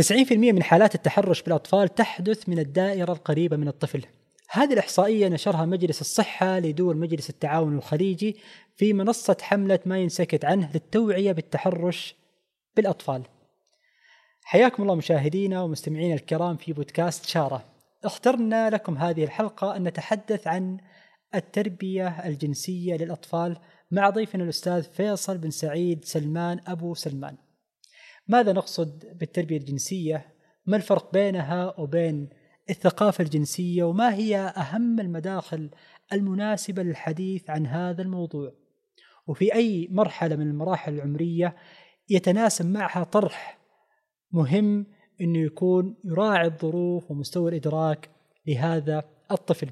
90% من حالات التحرش بالأطفال تحدث من الدائرة القريبة من الطفل. هذه الإحصائية نشرها مجلس الصحة لدول مجلس التعاون الخليجي في منصة حملة ما ينسكت عنه للتوعية بالتحرش بالأطفال. حياكم الله مشاهدينا ومستمعينا الكرام في بودكاست شارة. اخترنا لكم هذه الحلقة أن نتحدث عن التربية الجنسية للأطفال مع ضيفنا الأستاذ فيصل بن سعيد سلمان أبو سلمان. ماذا نقصد بالتربية الجنسية؟ ما الفرق بينها وبين الثقافة الجنسية؟ وما هي أهم المداخل المناسبة للحديث عن هذا الموضوع؟ وفي أي مرحلة من المراحل العمرية يتناسب معها طرح مهم أنه يكون يراعي الظروف ومستوى الإدراك لهذا الطفل؟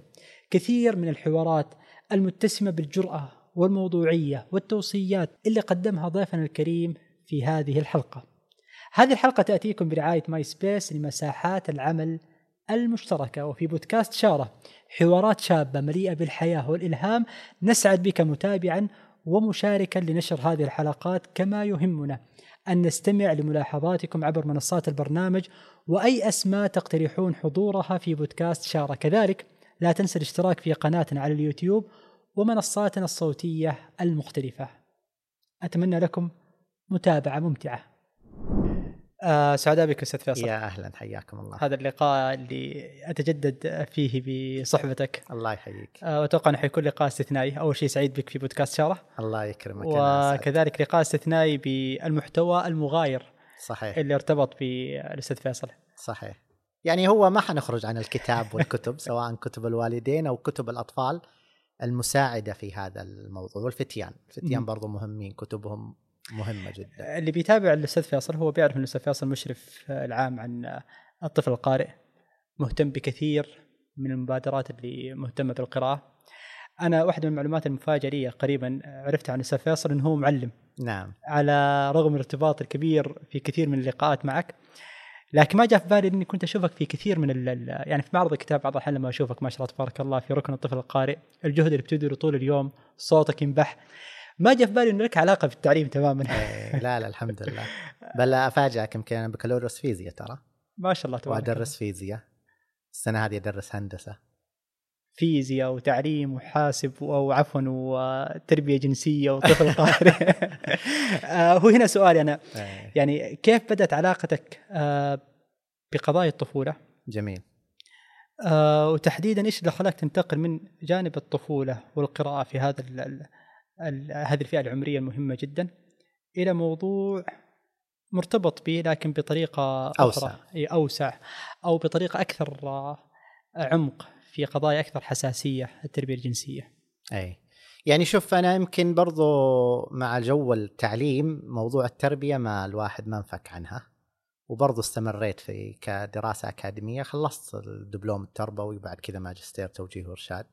كثير من الحوارات المتسمة بالجرأة والموضوعية والتوصيات اللي قدمها ضيفنا الكريم في هذه الحلقة. هذه الحلقة تأتيكم برعاية My Space لمساحات العمل المشتركة وفي بودكاست شارة حوارات شابة مليئة بالحياة والإلهام. نسعد بك متابعا ومشاركا لنشر هذه الحلقات كما يهمنا. أن نستمع لملاحظاتكم عبر منصات البرنامج وأي أسماء تقترحون حضورها في بودكاست شارة. كذلك لا تنسى الاشتراك في قناتنا على اليوتيوب ومنصاتنا الصوتية المختلفة. أتمنى لكم متابعة ممتعة. آه سعداء بك أستاذ فيصل يا أهلا حياكم الله. هذا اللقاء اللي أتجدد فيه بصحبتك. الله يحييك. آه وأتوقع إنه حيكون لقاء استثنائي. أول شيء سعيد بك في بودكاست شاره الله. يكرمك وكذلك لقاء استثنائي بالمحتوى المغاير صحيح. اللي ارتبط بالأستاذ فيصل. صحيح. يعني هو ما حنخرج عن الكتاب والكتب سواء كتب الوالدين أو كتب الأطفال المساعدة في هذا الموضوع والفتيان. الفتيان برضو مهمين كتبهم مهمة جدا. اللي بيتابع الأستاذ فيصل هو بيعرف إن الأستاذ فيصل مشرف العام عن الطفل القارئ مهتم بكثير من المبادرات اللي مهتمة بالقراءة. أنا واحدة من المعلومات المفاجئة لي قريبا عرفتها عن الأستاذ فيصل إنه هو معلم. نعم. على رغم الارتباط الكبير في كثير من اللقاءات معك لكن ما جاء في بالي إني كنت أشوفك في كثير من ال يعني في معرض الكتاب بعض الأحيان لما أشوفك ما شاء الله تبارك الله في ركن الطفل القارئ الجهد اللي بتبذله طول اليوم صوتك ينبح. ما جاء في بالي إنه لك علاقة بالتعليم تماما. إيه، لا لا الحمد لله. بل أفاجئك يمكن أنا بكالوريوس فيزياء ترى. ما شاء الله تبارك وأدرس فيزياء. السنة هذه أدرس هندسة. فيزياء وتعليم وحاسب أو عفوا وتربية جنسية وطفل قارئ آه، هو هنا سؤالي أنا. إيه. يعني كيف بدأت علاقتك آه، بقضايا الطفولة؟ جميل. آه وتحديدا إيش اللي خلاك تنتقل من جانب الطفولة والقراءة في هذا هذه الفئة العمرية المهمة جدا. إلى موضوع مرتبط به لكن بطريقة أوسع. أوسع. أو بطريقة أكثر آه، عمق في قضايا أكثر حساسية التربية الجنسية. أي. يعني شوف أنا يمكن برضو مع جو التعليم موضوع التربية ما الواحد ما انفك عنها. وبرضو استمريت في كدراسة أكاديمية خلصت الدبلوم التربوي وبعد كذا ماجستير توجيه وإرشاد.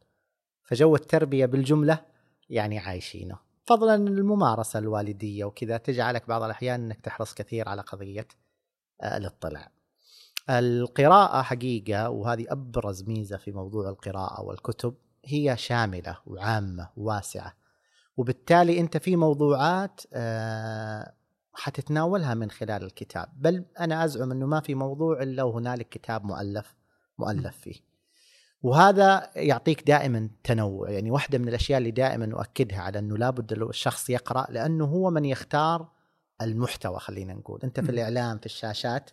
فجو التربية بالجملة يعني عايشينه. فضلا الممارسة الوالدية وكذا تجعلك بعض الأحيان أنك تحرص كثير على قضية آه، الاطلاع. القراءة حقيقة وهذه أبرز ميزة في موضوع القراءة والكتب هي شاملة وعامة وواسعة. وبالتالي أنت في موضوعات آه، حتتناولها من خلال الكتاب. بل أنا أزعم أنه ما في موضوع إلا وهنالك كتاب مؤلف مؤلف فيه. وهذا يعطيك دائما تنوع. يعني واحدة من الأشياء اللي دائما أؤكدها على أنه لابد الشخص يقرأ لأنه هو من يختار المحتوى خلينا نقول. أنت في الإعلام في الشاشات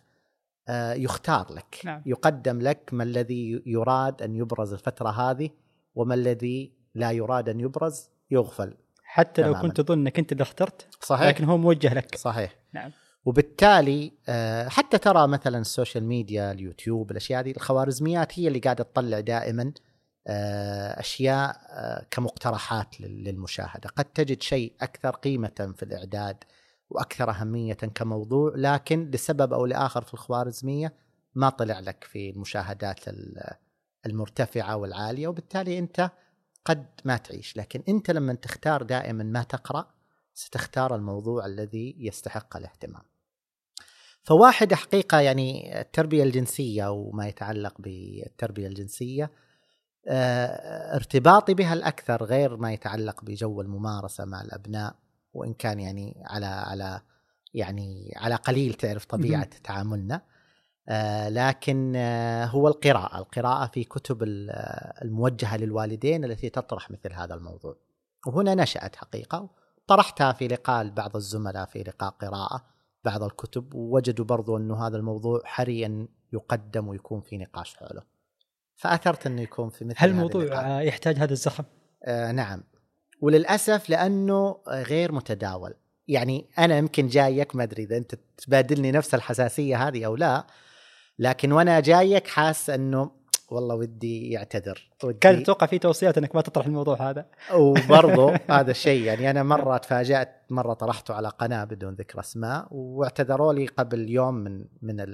آه، يختار لك. نعم. يقدم لك ما الذي يراد أن يبرز الفترة هذه وما الذي لا يراد أن يبرز يغفل حتى تماماً. لو كنت تظن أنك أنت اللي اخترت صحيح. لكن هو موجه لك. صحيح. نعم. وبالتالي آه، حتى ترى مثلا ال social media اليوتيوب الأشياء هذه الخوارزميات هي اللي قاعدة تطلع دائما آه، أشياء آه، كمقترحات للمشاهدة. قد تجد شيء أكثر قيمة في الإعداد وأكثر أهمية كموضوع لكن لسبب أو لآخر في الخوارزمية ما طلع لك في المشاهدات المرتفعة والعالية وبالتالي أنت قد ما تعيش. لكن أنت لما تختار دائما ما تقرأ ستختار الموضوع الذي يستحق الاهتمام. فواحد حقيقة يعني التربية الجنسية وما يتعلق بالتربية الجنسية آه، ارتباطي بها الأكثر غير ما يتعلق بجو الممارسة مع الأبناء وإن كان يعني على على يعني على قليل تعرف طبيعة تعاملنا. آه لكن آه هو القراءة القراءة في كتب الموجهة للوالدين التي تطرح مثل هذا الموضوع. وهنا نشأت حقيقة طرحتها في لقاء لبعض الزملاء في لقاء قراءة. بعض الكتب ووجدوا برضو أنه هذا الموضوع حري أن يقدم ويكون في نقاش حوله. فأثرت أنه يكون في مثل هل الموضوع يحتاج هذا الزخم؟ آه نعم. وللأسف لأنه غير متداول. يعني أنا يمكن جايك ما أدري إذا أنت تبادلني نفس الحساسية هذه أو لا لكن وأنا جايك حاس أنه والله ودي يعتذر. ودي كان أتوقع في توصيات إنك ما تطرح الموضوع هذا؟ وبرضه هذا الشيء يعني أنا مرة تفاجأت مرة طرحته على قناة بدون ذكر أسماء واعتذروا لي قبل يوم من من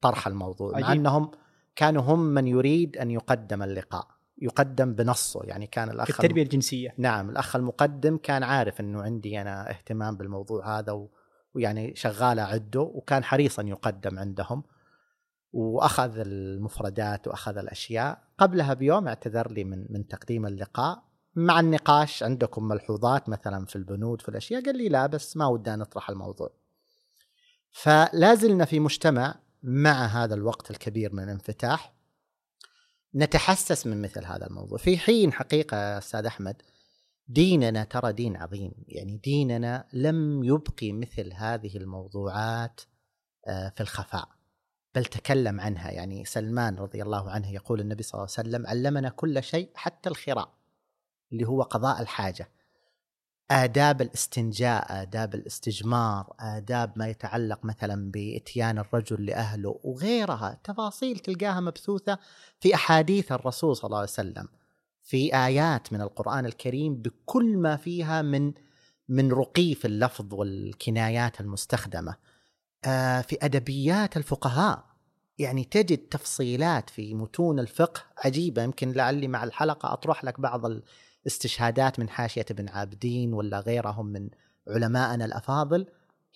طرح الموضوع عجيب. مع إنهم كانوا هم من يريد أن يقدم اللقاء يقدم بنصه يعني كان الأخ التربيه الجنسية. نعم الأخ المقدم كان عارف إنه عندي أنا اهتمام بالموضوع هذا و... ويعني شغال اعده وكان حريصا يقدم عندهم. وأخذ المفردات وأخذ الأشياء. قبلها بيوم اعتذر لي من من تقديم اللقاء. مع النقاش عندكم ملحوظات مثلا في البنود في الأشياء؟ قال لي لا بس ما ودنا نطرح الموضوع. فلازلنا في مجتمع مع هذا الوقت الكبير من الانفتاح. نتحسس من مثل هذا الموضوع. في حين حقيقة أستاذ أحمد ديننا ترى دين عظيم. يعني ديننا لم يبقي مثل هذه الموضوعات آه، في الخفاء. بل تكلم عنها. يعني سلمان رضي الله عنه يقول النبي صلى الله عليه وسلم علمنا كل شيء حتى الخراء اللي هو قضاء الحاجة. آداب الاستنجاء آداب الاستجمار آداب ما يتعلق مثلا بإتيان الرجل لأهله وغيرها. تفاصيل تلقاها مبثوثة في أحاديث الرسول صلى الله عليه وسلم في آيات من القرآن الكريم بكل ما فيها من من رقي في اللفظ والكنايات المستخدمة. في أدبيات الفقهاء. يعني تجد تفصيلات في متون الفقه عجيبة. يمكن لعلي مع الحلقة أطرح لك بعض الاستشهادات من حاشية ابن عابدين ولا غيرهم من علمائنا الأفاضل.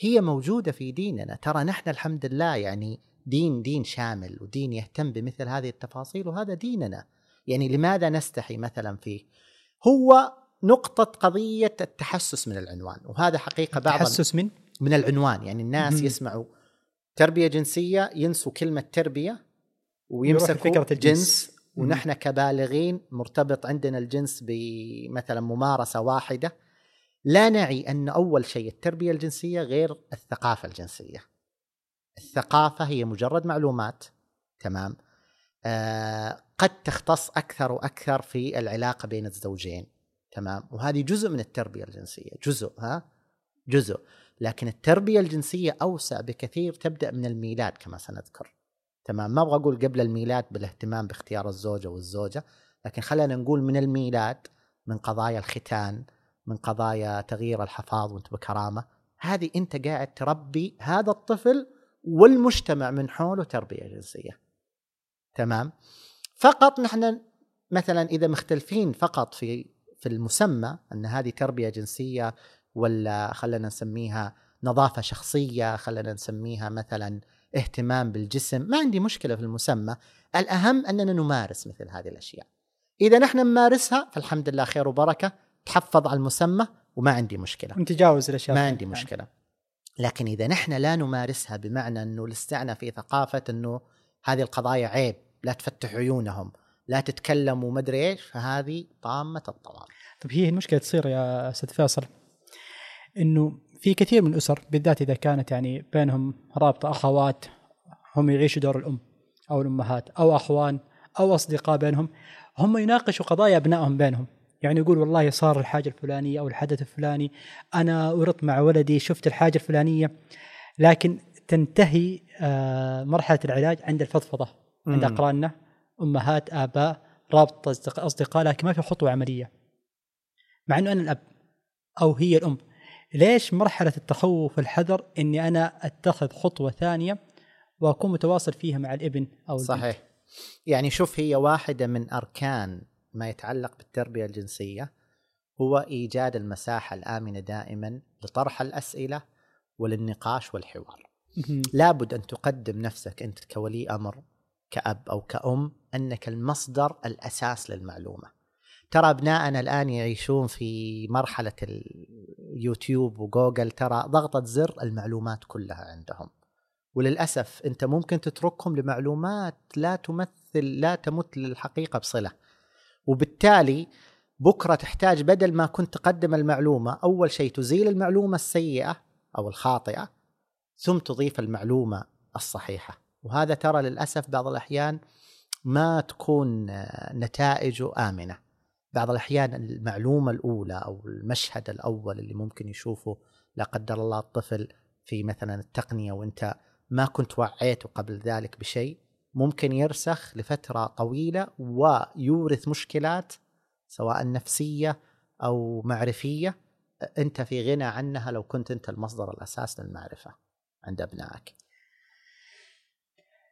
هي موجودة في ديننا. ترى نحن الحمد لله يعني دين دين شامل ودين يهتم بمثل هذه التفاصيل وهذا ديننا. يعني لماذا نستحي مثلا فيه هو نقطة قضية التحسس من العنوان؟ وهذا حقيقة بعض التحسس من؟ من العنوان يعني الناس. يسمعوا تربية جنسية ينسوا كلمة تربية ويمسكوا فكره الجنس ونحن كبالغين مرتبط عندنا الجنس بمثلا ممارسة واحدة لا نعي أن أول شيء التربية الجنسية غير الثقافة الجنسية. الثقافة هي مجرد معلومات تمام؟ آه قد تختص أكثر وأكثر في العلاقة بين الزوجين تمام؟ وهذه جزء من التربية الجنسية، جزء ها؟ جزء. لكن التربية الجنسية أوسع بكثير تبدأ من الميلاد كما سنذكر. تمام ما أبغى أقول قبل الميلاد بالاهتمام باختيار الزوجة والزوجة لكن خلينا نقول من الميلاد من قضايا الختان من قضايا تغيير الحفاظ وانت بكرامة هذه أنت قاعد تربي هذا الطفل والمجتمع من حوله تربية جنسية. تمام؟ فقط نحن مثلا إذا مختلفين فقط في في المسمى أن هذه تربية جنسية ولا خلينا نسميها نظافة شخصية خلينا نسميها مثلا اهتمام بالجسم. ما عندي مشكلة في المسمى. الأهم أننا نمارس مثل هذه الأشياء. إذا نحن نمارسها فالحمد لله خير وبركة. تحفظ على المسمى وما عندي مشكلة. نتجاوز الأشياء ما عندي مشكلة. لكن إذا نحن لا نمارسها بمعنى إنه لسعنا في ثقافة إنه هذه القضايا عيب لا تفتح عيونهم لا تتكلموا مدري إيش فهذه طامة الطوال طيب هي المشكلة تصير يا أستاذ فيصل. إنه في كثير من الأسر بالذات إذا كانت يعني بينهم رابطة أخوات هم يعيشوا دور الأم أو الأمهات أو أخوان أو أصدقاء بينهم هم يناقشوا قضايا أبنائهم بينهم. يعني يقول والله صار الحاجة الفلانية أو الحدث الفلاني أنا ورط مع ولدي شفت الحاجة الفلانية. لكن تنتهي آه، مرحلة العلاج عند الفضفضة عند أقراننا أمهات آباء رابطة أصدقاء لكن ما في خطوة عملية. مع إنه أنا الأب أو هي الأم. ليش مرحلة التخوف والحذر إني أنا أتخذ خطوة ثانية وأكون متواصل فيها مع الإبن أو صحيح البنت. يعني شوف هي واحدة من أركان ما يتعلق بالتربية الجنسية هو إيجاد المساحة الآمنة دائما لطرح الأسئلة وللنقاش والحوار. لابد أن تقدم نفسك أنت كولي أمر كأب أو كأم أنك المصدر الأساس للمعلومة. ترى أبنائنا الآن يعيشون في مرحلة اليوتيوب وجوجل ترى ضغطه زر المعلومات كلها عندهم. وللأسف أنت ممكن تتركهم لمعلومات لا تمثل لا تمت للحقيقة بصلة. وبالتالي بكرة تحتاج بدل ما كنت تقدم المعلومة أول شيء تزيل المعلومة السيئة أو الخاطئة ثم تضيف المعلومة الصحيحة. وهذا ترى للأسف بعض الأحيان ما تكون نتائجه آمنة. بعض الأحيان المعلومة الأولى أو المشهد الأول اللي ممكن يشوفه لا قدر الله الطفل في مثلا التقنية وأنت ما كنت وعيته قبل ذلك بشيء ممكن يرسخ لفترة طويلة ويورث مشكلات سواء نفسية أو معرفية أنت في غنى عنها لو كنت أنت المصدر الأساس للمعرفة عند أبنائك.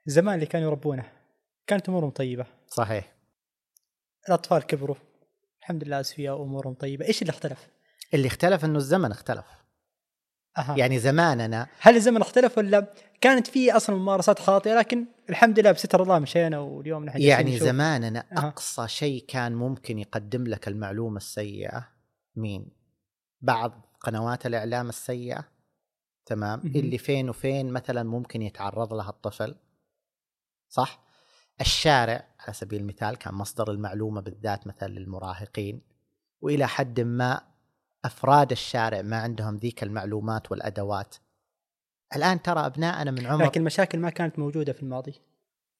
زمان اللي كانوا يربونه كانت أمورهم طيبة. صحيح. الأطفال كبروا الحمد لله اسوياء وامورهم طيبة، إيش اللي اختلف؟ اللي اختلف إنه الزمن اختلف. أه. يعني زماننا هل الزمن اختلف ولا كانت في أصلا ممارسات خاطئة لكن الحمد لله بستر الله مشينا واليوم نحن يعني زماننا. أقصى شيء كان ممكن يقدم لك المعلومة السيئة مين؟ بعض قنوات الإعلام السيئة تمام اللي فين وفين مثلا ممكن يتعرض لها الطفل صح؟ الشارع على سبيل المثال كان مصدر المعلومة بالذات مثلا للمراهقين وإلى حد ما أفراد الشارع ما عندهم ذيك المعلومات والأدوات. الآن ترى أبنائنا من عمر لكن المشاكل ما كانت موجودة في الماضي.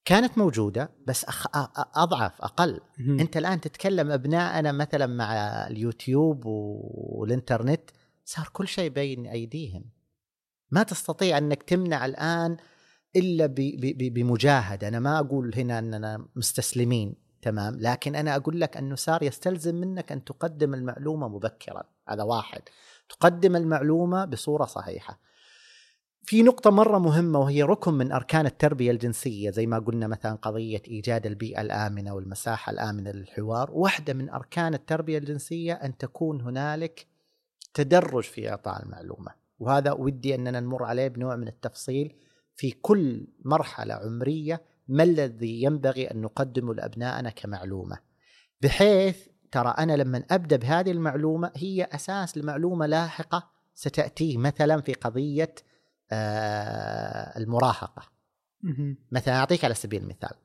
كانت موجودة بس أخ... أضعف أقل. م- أنت الآن تتكلم أبنائنا مثلا مع اليوتيوب والإنترنت صار كل شيء بين أيديهم. ما تستطيع أنك تمنع الآن إلا. بمجاهدة. أنا ما أقول هنا أننا مستسلمين تمام؟ لكن أنا أقول لك أنه صار يستلزم منك أن تقدم المعلومة مبكرا. هذا واحد. تقدم المعلومة بصورة صحيحة. في نقطة مرة مهمة وهي ركن من أركان التربية الجنسية زي ما قلنا مثلا قضية إيجاد البيئة الآمنة والمساحة الآمنة للحوار. واحدة من أركان التربية الجنسية أن تكون هنالك تدرج في إعطاء المعلومة. وهذا ودي أننا نمر عليه بنوع من التفصيل. في كل مرحلة عمرية ما الذي ينبغي أن نقدمه لأبنائنا كمعلومة. بحيث ترى أنا لما أبدأ بهذه المعلومة هي أساس لمعلومة لاحقة ستأتي مثلا في قضية آه المراهقة. مثلا أعطيك على سبيل المثال.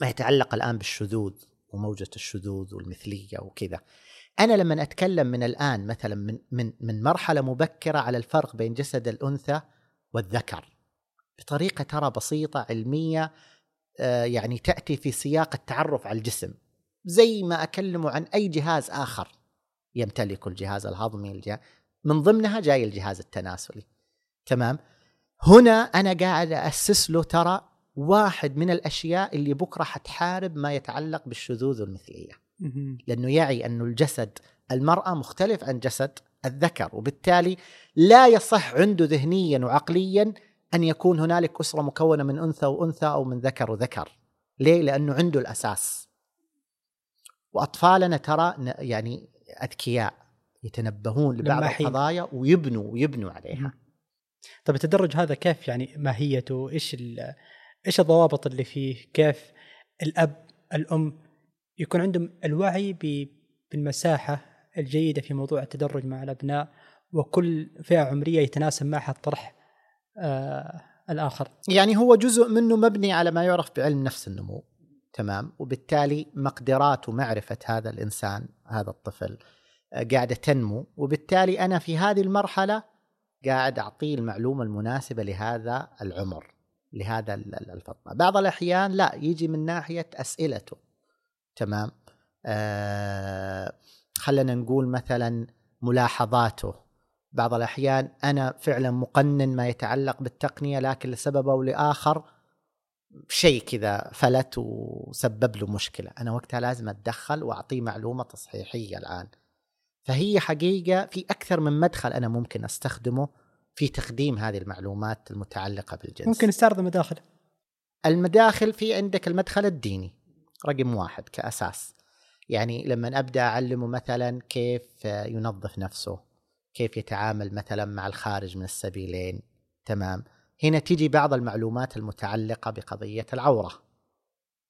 ما يتعلق الآن بالشذوذ وموجة الشذوذ والمثلية وكذا. أنا لما أتكلم من الآن مثلا من من من مرحلة مبكرة على الفرق بين جسد الأنثى والذكر بطريقة ترى بسيطة علمية آه يعني تأتي في سياق التعرف على الجسم. زي ما أكلمه عن أي جهاز آخر يمتلك الجهاز الهضمي الجهاز من ضمنها جاي الجهاز التناسلي. تمام؟ هنا أنا قاعد أسس له ترى واحد من الأشياء اللي بكرة حتحارب ما يتعلق بالشذوذ والمثلية لأنه يعي أن الجسد المرأة مختلف عن جسد الذكر وبالتالي لا يصح عنده ذهنيا وعقليا أن يكون هنالك أسرة مكونة من أنثى وأنثى أو من ذكر وذكر. ليه؟ لأنه عنده الأساس. وأطفالنا ترى يعني أذكياء يتنبهون لبعض القضايا ويبنوا ويبنوا عليها. طيب التدرج هذا كيف يعني ماهيته؟ إيش إيش الضوابط اللي فيه؟ كيف الأب الأم يكون عندهم الوعي بالمساحة الجيدة في موضوع التدرج مع الأبناء وكل فئة عمرية يتناسب معها الطرح آه الآخر. يعني هو جزء منه مبني على ما يعرف بعلم نفس النمو. تمام. وبالتالي مقدرات ومعرفة هذا الإنسان هذا الطفل آه، قاعدة تنمو. وبالتالي أنا في هذه المرحلة قاعد أعطيه المعلومة المناسبة لهذا العمر لهذا الفطنة. بعض الأحيان لا يجي من ناحية أسئلته. تمام. آه خلينا نقول مثلا ملاحظاته. بعض الأحيان أنا فعلا مقنن ما يتعلق بالتقنية لكن لسبب أو لاخر شيء كذا فلت وسبب له مشكلة. أنا وقتها لازم أتدخل وأعطيه معلومة تصحيحية الآن. فهي حقيقة في أكثر من مدخل أنا ممكن أستخدمه في تقديم هذه المعلومات المتعلقة بالجنس. ممكن نستعرض المداخل. المداخل في عندك المدخل الديني رقم واحد كأساس. يعني لما أبدأ أعلمه مثلا كيف ينظف نفسه كيف يتعامل مثلا مع الخارج من السبيلين. تمام. هنا تيجي بعض المعلومات المتعلقة بقضية العورة.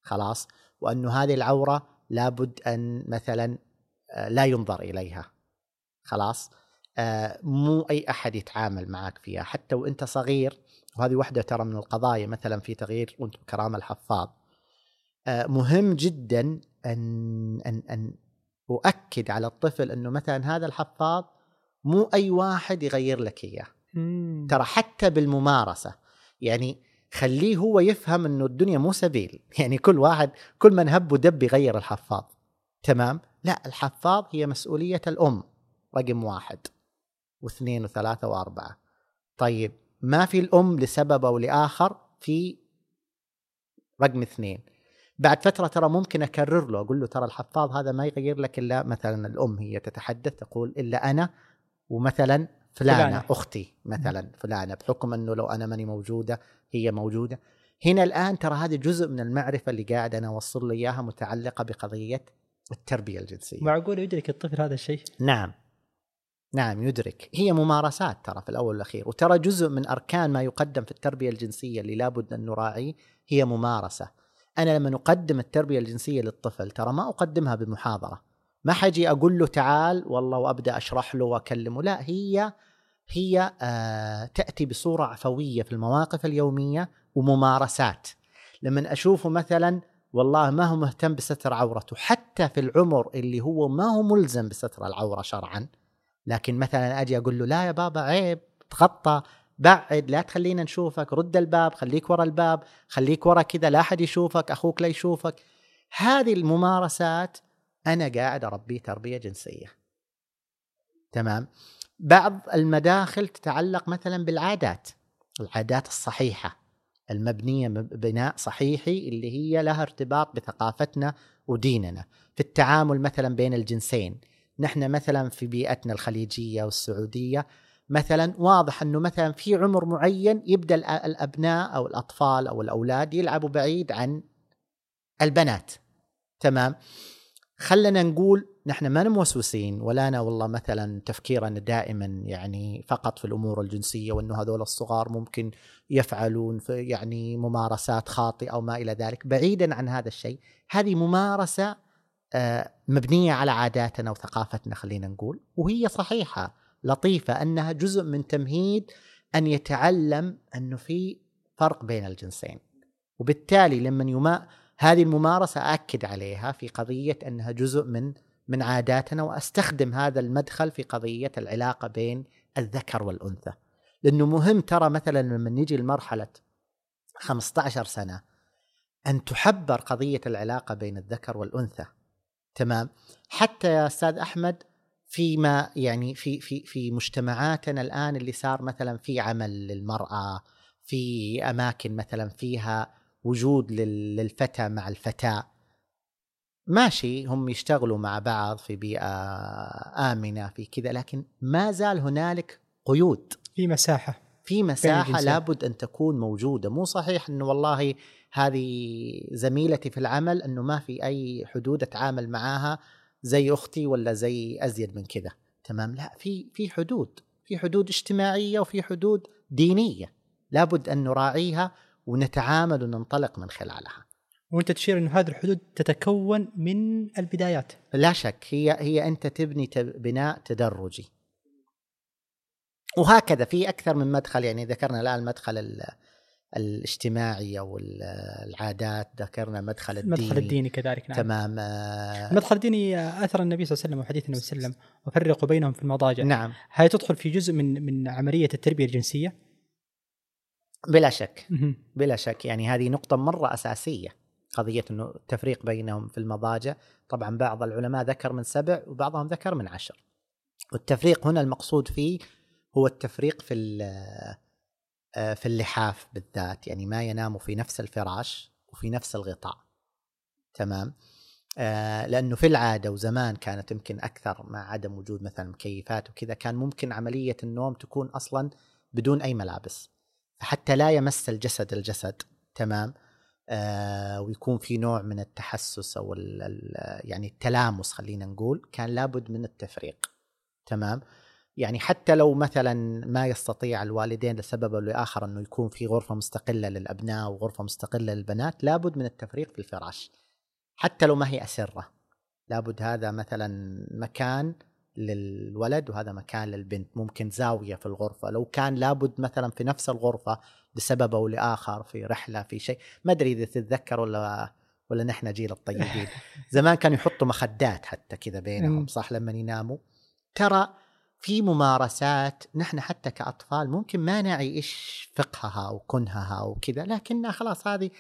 خلاص؟ وأنه هذه العورة لابد أن مثلا آه، لا ينظر إليها. خلاص؟ آه، مو أي أحد يتعامل معك فيها. حتى وإنت صغير وهذه واحدة ترى من القضايا مثلا في تغيير وأنتم كرامة الحفاظ. آه، مهم جدا أن, أن, أن أؤكد على الطفل أنه مثلا هذا الحفاظ مو أي واحد يغير لك إياه. ترى حتى بالممارسة يعني خليه هو يفهم إنه الدنيا مو سبيل. يعني كل واحد كل من هب ودب يغير الحفاظ. تمام؟ لا الحفاظ هي مسؤولية الأم رقم واحد. واثنين وثلاثة وأربعة. طيب ما في الأم لسبب أو لآخر في رقم اثنين. بعد فترة ترى ممكن أكرر له أقول له ترى الحفاظ هذا ما يغير لك إلا مثلا الأم هي تتحدث تقول إلا أنا ومثلا فلانة, فلانة. أختي مثلا فلانة بحكم أنه لو أنا ماني موجودة هي موجودة. هنا الآن ترى هذا جزء من المعرفة اللي قاعد أنا أوصل له إياها متعلقة بقضية التربية الجنسية. معقول يدرك الطفل هذا الشيء؟ نعم. نعم يدرك. هي ممارسات ترى في الأول والأخير وترى جزء من أركان ما يقدم في التربية الجنسية اللي لابد أن نراعيه هي ممارسة. أنا لما أقدم التربية الجنسية للطفل ترى ما أقدمها بمحاضرة. ما حجي أقول له تعال والله وأبدأ أشرح له وأكلمه. لا هي هي آه تأتي بصورة عفوية في المواقف اليومية وممارسات. لما أشوفه مثلا والله ما هو مهتم بستر عورته حتى في العمر اللي هو ما هو ملزم بستر العورة شرعا. لكن مثلا أجي أقول له لا يا بابا عيب تغطى بعد لا تخلينا نشوفك رد الباب خليك ورا الباب خليك ورا كذا لا أحد يشوفك أخوك لا يشوفك. هذه الممارسات أنا قاعد أربيه تربية جنسية. تمام؟ بعض المداخل تتعلق مثلا بالعادات العادات الصحيحة. المبنية بناء صحيحي اللي هي لها ارتباط بثقافتنا وديننا. في التعامل مثلا بين الجنسين. نحن مثلا في بيئتنا الخليجية والسعودية مثلا واضح إنه مثلا في عمر معين يبدأ الأبناء أو الأطفال أو الأولاد يلعبوا بعيد عن البنات. تمام؟ خلنا نقول نحن ما موسوسين ولا أنا والله مثلا تفكيرنا دائما يعني فقط في الأمور الجنسية وأنه هذول الصغار ممكن يفعلون في يعني ممارسات خاطئة أو ما إلى ذلك بعيدا عن هذا الشيء. هذه ممارسة آه، مبنية على عاداتنا وثقافتنا خلينا نقول وهي صحيحة لطيفة أنها جزء من تمهيد أن يتعلم أنه في فرق بين الجنسين. وبالتالي لما يما هذه الممارسة أكد عليها في قضية أنها جزء من من عاداتنا وأستخدم هذا المدخل في قضية العلاقة بين الذكر والأنثى. لأنه مهم ترى مثلا لما نجي لمرحلة 15 سنة أن تحبر قضية العلاقة بين الذكر والأنثى. تمام؟ حتى يا أستاذ أحمد فيما يعني في في في مجتمعاتنا الآن اللي صار مثلا في عمل للمرأة في أماكن مثلا فيها وجود للفتى مع الفتاة. ماشي هم يشتغلوا مع بعض في بيئة آمنة في كذا لكن ما زال هنالك قيود. في مساحة. في مساحة لابد أن تكون موجودة. مو صحيح أنه والله هذه زميلتي في العمل أنه ما في أي حدود أتعامل معاها زي أختي ولا زي أزيد من كذا. تمام؟ لا في في حدود. في حدود اجتماعية وفي حدود دينية. لابد أن نراعيها ونتعامل وننطلق من خلالها. وانت تشير إنه هذه الحدود تتكون من البدايات. لا شك هي هي أنت تبني بناء تدرجي. وهكذا في أكثر من مدخل يعني ذكرنا الآن المدخل الاجتماعي أو العادات ذكرنا المدخل الديني المدخل الديني كذلك نعم. تمام آه. المدخل الديني أثر النبي صلى الله عليه وسلم وحديث النبي صلى الله عليه وسلم وفرقوا بينهم في المضاجع. نعم. هل تدخل في جزء من من عملية التربية الجنسية؟ بلا شك. بلا شك. يعني هذه نقطة مرة أساسية قضية أنه التفريق بينهم في المضاجع. طبعا بعض العلماء ذكر من سبع وبعضهم ذكر من عشر. والتفريق هنا المقصود فيه هو التفريق في آه، في اللحاف بالذات. يعني ما يناموا في نفس الفراش وفي نفس الغطاء. تمام؟ آه لأنه في العادة وزمان كانت يمكن أكثر مع عدم وجود مثلا مكيفات وكذا كان ممكن عملية النوم تكون أصلا بدون أي ملابس. فحتى لا يمس الجسد الجسد تمام؟ آه، ويكون في نوع من التحسس أو يعني التلامس خلينا نقول كان لابد من التفريق تمام؟ يعني حتى لو مثلا ما يستطيع الوالدين لسبب أو لآخر أنه يكون في غرفة مستقلة للأبناء وغرفه مستقلة للبنات لابد من التفريق في الفراش حتى لو ما هي أسرة. لابد هذا مثلا مكان للولد وهذا مكان للبنت ممكن زاوية في الغرفة. لو كان لابد مثلا في نفس الغرفة لسبب أو لآخر في رحلة في شيء. ما أدري إذا تتذكر ولا ولا نحن جيل الطيبين. زمان كانوا يحطوا مخدات حتى كذا بينهم صح؟ لما يناموا. ترى في ممارسات نحن حتى كأطفال ممكن ما نعي إيش فقهها أو كنهها وكذا لكنها خلاص هذه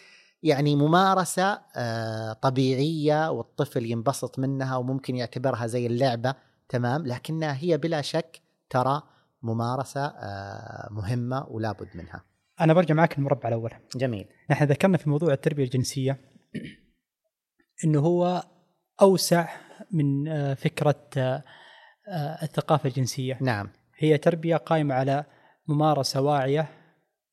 يعني ممارسة آه، طبيعية والطفل ينبسط منها وممكن يعتبرها زي اللعبة. تمام لكنها هي بلا شك ترى ممارسة آه، مهمة ولا بد منها. أنا برجع معك المربع الأول. جميل. نحن ذكرنا في موضوع التربية الجنسية إنه هو أوسع من آه، فكرة آه، الثقافة الجنسية. نعم. هي تربية قائمة على ممارسة واعية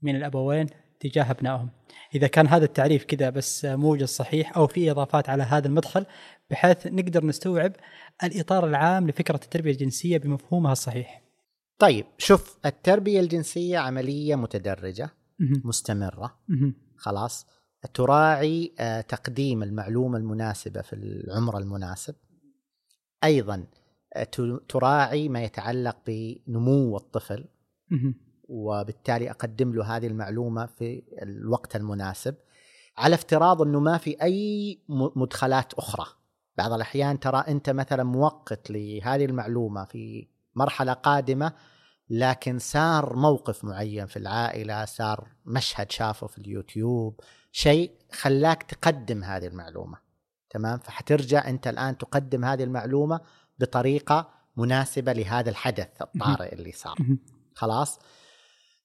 من الأبوين تجاه أبنائهم. إذا كان هذا التعريف كذا بس موجز صحيح أو في إضافات على هذا المدخل بحيث نقدر نستوعب الإطار العام لفكرة التربية الجنسية بمفهومها الصحيح. طيب شوف التربية الجنسية عملية متدرجة مهم. مستمرة. مهم. خلاص. تراعي آه، تقديم المعلومة المناسبة في العمر المناسب. أيضا آه، تراعي ما يتعلق بنمو الطفل. وبالتالي أقدم له هذه المعلومة في الوقت المناسب. على افتراض أنه ما في أي م- مدخلات أخرى. بعض الأحيان ترى أنت مثلا موقت لهذه المعلومة في مرحلة قادمة لكن صار موقف معين في العائلة صار مشهد شافه في اليوتيوب شيء خلاك تقدم هذه المعلومة. تمام؟ فحترجع أنت الآن تقدم هذه المعلومة بطريقة مناسبة لهذا الحدث الطارئ اللي صار. خلاص؟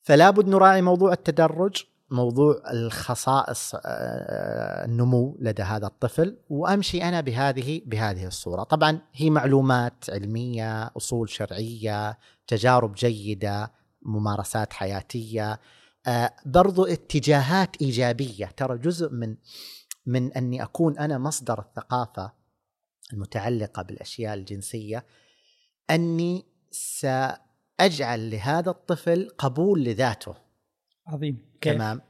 فلا بد نراعي موضوع التدرج. موضوع الخصائص آه، النمو لدى هذا الطفل وأمشي أنا بهذه بهذه الصورة. طبعا هي معلومات علمية أصول شرعية تجارب جيدة ممارسات حياتية آه، برضو اتجاهات إيجابية. ترى جزء من من أني أكون أنا مصدر الثقافة المتعلقة بالأشياء الجنسية أني سأجعل لهذا الطفل قبول لذاته. عظيم. كيف؟ تمام.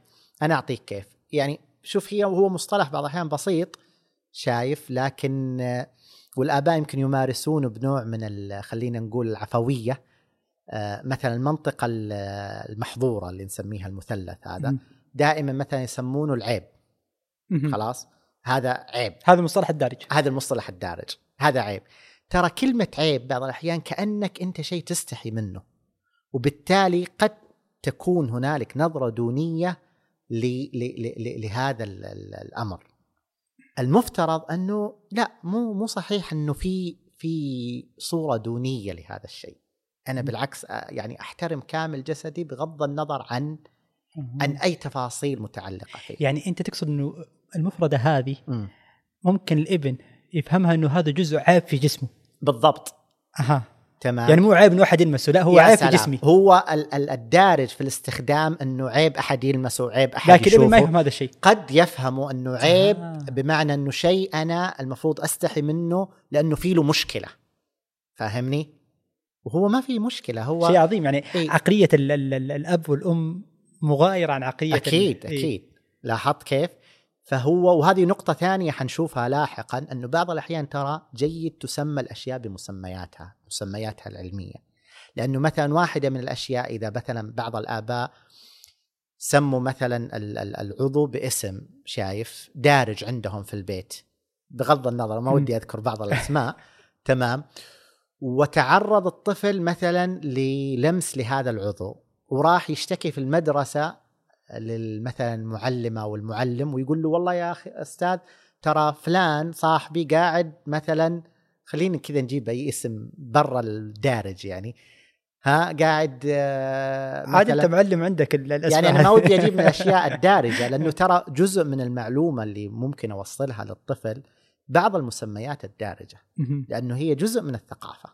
أنا أعطيك كيف. يعني شوف هي هو مصطلح بعض الأحيان بسيط شايف لكن آه، والآباء يمكن يمارسونه بنوع من خلينا نقول العفوية آه، مثلا المنطقة ال- المحظورة اللي نسميها المثلث هذا. دائما مثلا يسمونه العيب. خلاص؟ هذا عيب. هذا المصطلح الدارج. هذا المصطلح الدارج. هذا عيب. ترى كلمة عيب بعض الأحيان كأنك أنت شيء تستحي منه وبالتالي قد تكون هنالك نظرة دونية ل ل ل لهذا ال ال الأمر. المفترض أنه لا مو مو صحيح أنه في في صورة دونية لهذا الشيء. أنا بالعكس يعني أحترم كامل جسدي بغض النظر عن عن أي تفاصيل متعلقة فيه. يعني أنت تقصد أنه المفردة هذه مم. ممكن الإبن يفهمها أنه هذا جزء عيب في جسمه. بالضبط. أها. تمام. يعني مو عيب إنه أحد يلمسه لا هو عيب في. جسمي. هو ال- ال- الدارج في الاستخدام إنه عيب أحد يلمسه عيب أحد لكن الابن ما يشوفه. يفهم هذا الشيء. قد يفهموا إنه عيب آه. بمعنى إنه شيء أنا المفروض أستحي منه لأنه في له مشكلة. فاهمني؟ وهو ما في مشكلة هو شيء عظيم. يعني إيه. عقلية ال ال ال الأب والأم مغايرة عن عقلية أكيد ال- إيه. أكيد. لاحظت كيف؟ فهو وهذه نقطة ثانية حنشوفها لاحقا أنه بعض الأحيان ترى جيد تسمى الأشياء بمسمياتها مسمياتها العلمية لأنه مثلا واحدة من الأشياء إذا مثلا بعض الآباء سموا مثلا ال- ال- العضو باسم شايف دارج عندهم في البيت بغض النظر ما. ودي أذكر بعض الأسماء تمام وتعرض الطفل مثلا للمس لهذا العضو وراح يشتكي في المدرسة لل- مثلا المعلمة أو المعلم ويقول له والله يا أخي أستاذ ترى فلان صاحبي قاعد مثلا خلينا كذا نجيب أي اسم برا الدارج يعني ها قاعد آه، عاد أنت معلم عندك ال- الاسماء يعني أنا ما ودي أجيب من الأشياء الدارجة لأنه ترى جزء من المعلومة اللي ممكن أوصلها للطفل بعض المسميات الدارجة. لأنه هي جزء من الثقافة.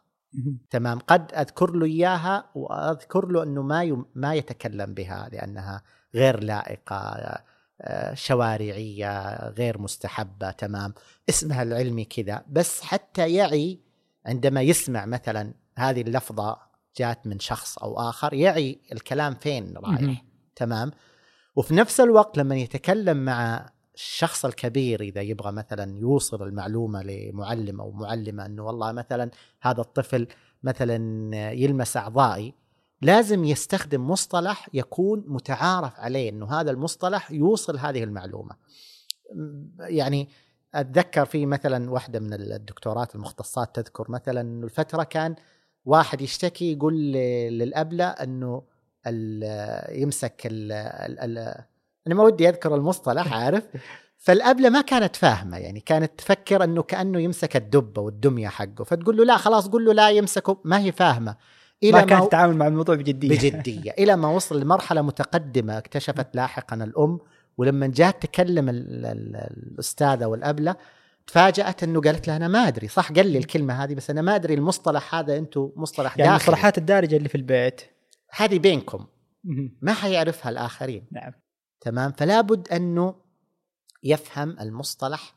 تمام قد أذكر له إياها وأذكر له إنه ما ما يتكلم بها لأنها غير لائقة آه، شوارعية غير مستحبة تمام. اسمها العلمي كذا. بس حتى يعي عندما يسمع مثلا هذه اللفظة جات من شخص أو آخر يعي الكلام فين رايح. تمام. وفي نفس الوقت لما يتكلم مع الشخص الكبير إذا يبغى مثلا يوصل المعلومة لمعلم أو معلمة إنه والله مثلا هذا الطفل مثلا يلمس أعضائي لازم يستخدم مصطلح يكون متعارف عليه إنه هذا المصطلح يوصل هذه المعلومة. يعني أتذكر في مثلا واحدة من الدكتورات المختصات تذكر مثلا إنه الفترة كان واحد يشتكي يقول للأبلة إنه يمسك ال ال أنا ما ودي أذكر المصطلح عارف فالأبلة ما كانت فاهمة يعني كانت تفكر إنه كأنه يمسك الدب أو الدمية حقه فتقول له لا خلاص قول له لا يمسكه ما هي فاهمة إلى ما كانت تتعامل مع الموضوع بجدية. بجدية. إلى ما وصل لمرحلة متقدمة اكتشفت لاحقا الأم ولما جات تكلم الأستاذة والأبلة تفاجأت أنه قالت لها أنا ما أدري. صح قال لي الكلمة هذه بس أنا ما أدري المصطلح هذا أنتم مصطلح يعني المصطلحات الدارجة اللي في البيت. هذه بينكم. ما حيعرفها الآخرين. نعم. تمام؟ فلا بد أنه يفهم المصطلح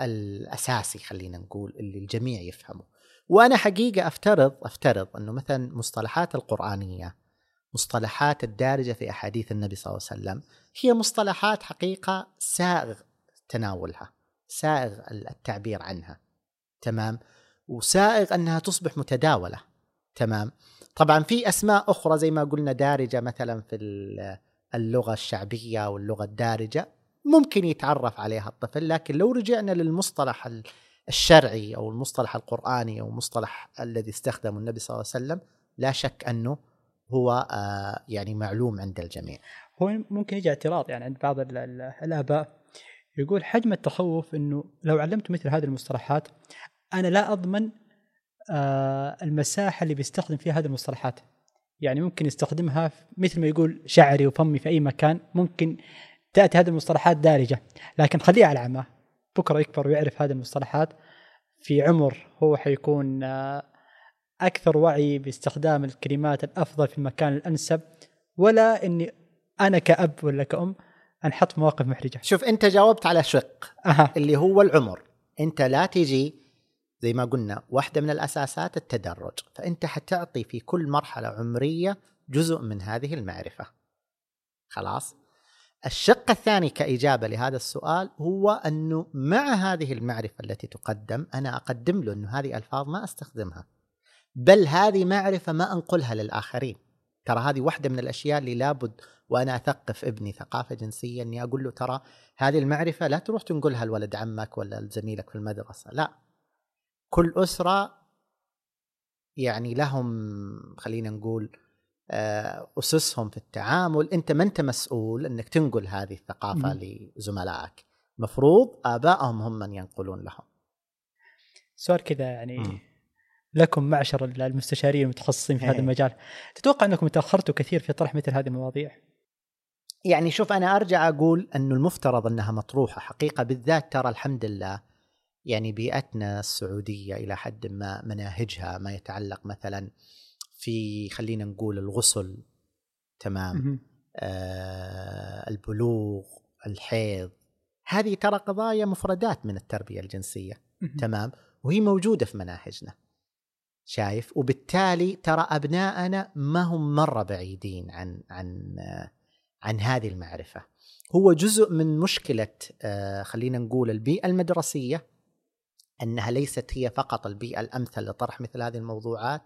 الأساسي خلينا نقول اللي الجميع يفهمه. وأنا حقيقة أفترض أفترض أنه مثلا مصطلحات القرآنية مصطلحات الدارجة في أحاديث النبي صلى الله عليه وسلم هي مصطلحات حقيقة سائغ تناولها سائغ التعبير عنها. تمام؟ وسائغ أنها تصبح متداولة. تمام؟ طبعا في أسماء أخرى زي ما قلنا دارجة مثلا في اللغة الشعبية واللغة الدارجة ممكن يتعرف عليها الطفل لكن لو رجعنا للمصطلح الشرعي أو المصطلح القرآني أو المصطلح الذي استخدمه النبي صلى الله عليه وسلم لا شك أنه هو آه، يعني معلوم عند الجميع. هو ممكن يجي اعتراض يعني عند بعض الآباء يقول حجم التخوف إنه لو علمت مثل هذه المصطلحات أنا لا أضمن آه، المساحة اللي بيستخدم فيها هذه المصطلحات. يعني ممكن يستخدمها مثل ما يقول شعري وفمي في أي مكان ممكن تأتي هذه المصطلحات دارجة لكن خليه على عماه بكرة يكبر ويعرف هذه المصطلحات في عمر هو حيكون آه، أكثر وعي باستخدام الكلمات الأفضل في المكان الأنسب ولا إني أنا كأب ولا كأم أنحط في مواقف محرجة. شوف أنت جاوبت على شق أه. اللي هو العمر، أنت لا تجي زي ما قلنا واحدة من الأساسات التدرج، فأنت حتعطي في كل مرحلة عمرية جزء من هذه المعرفة. خلاص؟ الشق الثاني كإجابة لهذا السؤال هو أنه مع هذه المعرفة التي تقدم أنا أقدم له أنه هذه ألفاظ ما أستخدمها بل هذه معرفة ما أنقلها للآخرين. ترى هذه واحدة من الأشياء اللي لابد وأنا أثقف ابني ثقافة جنسية أني أقول له ترى هذه المعرفة لا تروح تنقلها لولد عمك ولا زميلك في المدرسة لا. كل أسرة يعني لهم خلينا نقول أسسهم في التعامل أنت ما أنت مسؤول إنك تنقل هذه الثقافة م. لزملائك مفروض آبائهم هم من ينقلون لهم سؤال كذا يعني م. لكم معشر المستشارين المتخصصين في هذا إيه. المجال تتوقع أنكم تأخرتوا كثير في طرح مثل هذه المواضيع يعني شوف أنا أرجع أقول انه المفترض أنها مطروحة حقيقة بالذات ترى الحمد لله يعني بيئتنا السعودية إلى حد ما مناهجها ما يتعلق مثلا في خلينا نقول الغسل تمام؟ آه البلوغ الحيض. هذه ترى قضايا مفردات من التربية الجنسية تمام؟ وهي موجودة في مناهجنا. شايف؟ وبالتالي ترى ابنائنا ما هم مرة بعيدين عن عن عن هذه المعرفة. هو جزء من مشكلة آه خلينا نقول البيئة المدرسية أنها ليست هي فقط البيئة الأمثل لطرح مثل هذه الموضوعات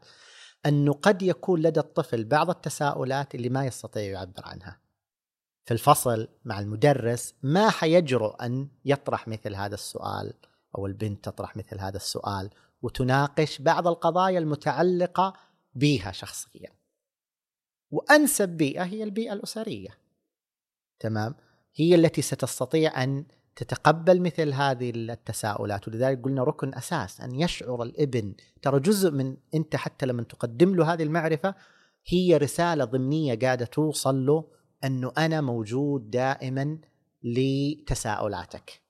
أنه قد يكون لدى الطفل بعض التساؤلات اللي ما يستطيع يعبر عنها. في الفصل مع المدرس ما حيجرؤ أن يطرح مثل هذا السؤال أو البنت تطرح مثل هذا السؤال وتناقش بعض القضايا المتعلقة بها شخصيا. وأنسب بيئة هي البيئة الأسرية. تمام؟ هي التي ستستطيع أن تتقبل مثل هذه التساؤلات. ولذلك قلنا ركن أساس أن يشعر الإبن. ترى جزء من أنت حتى لما تقدم له هذه المعرفة هي رسالة ضمنية قاعدة توصل له أنه أنا موجود دائما لتساؤلاتك.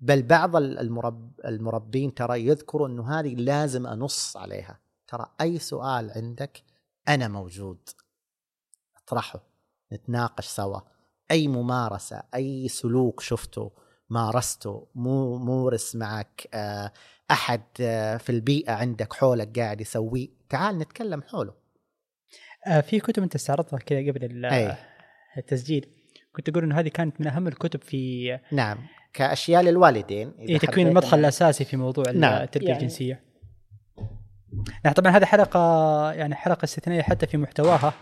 بل بعض المرب المربين ترى يذكروا أنه هذه لازم أنص عليها. ترى أي سؤال عندك أنا موجود. اطرحه نتناقش سوا. أي ممارسة أي سلوك شفته مارسته مو مورس معك آه، أحد آه، في البيئة عندك حولك قاعد يسويه تعال نتكلم حوله. آه، في كتب أنت استعرضتها كذا قبل التسجيل. كنت أقول إنه هذه كانت من أهم الكتب في نعم. كأشياء للوالدين إذا إيه تكوين المدخل أنا- الأساسي في موضوع نعم، التربيه يعني- الجنسية. نعم طبعا هذه حلقة يعني حلقة استثنائية حتى في محتواها.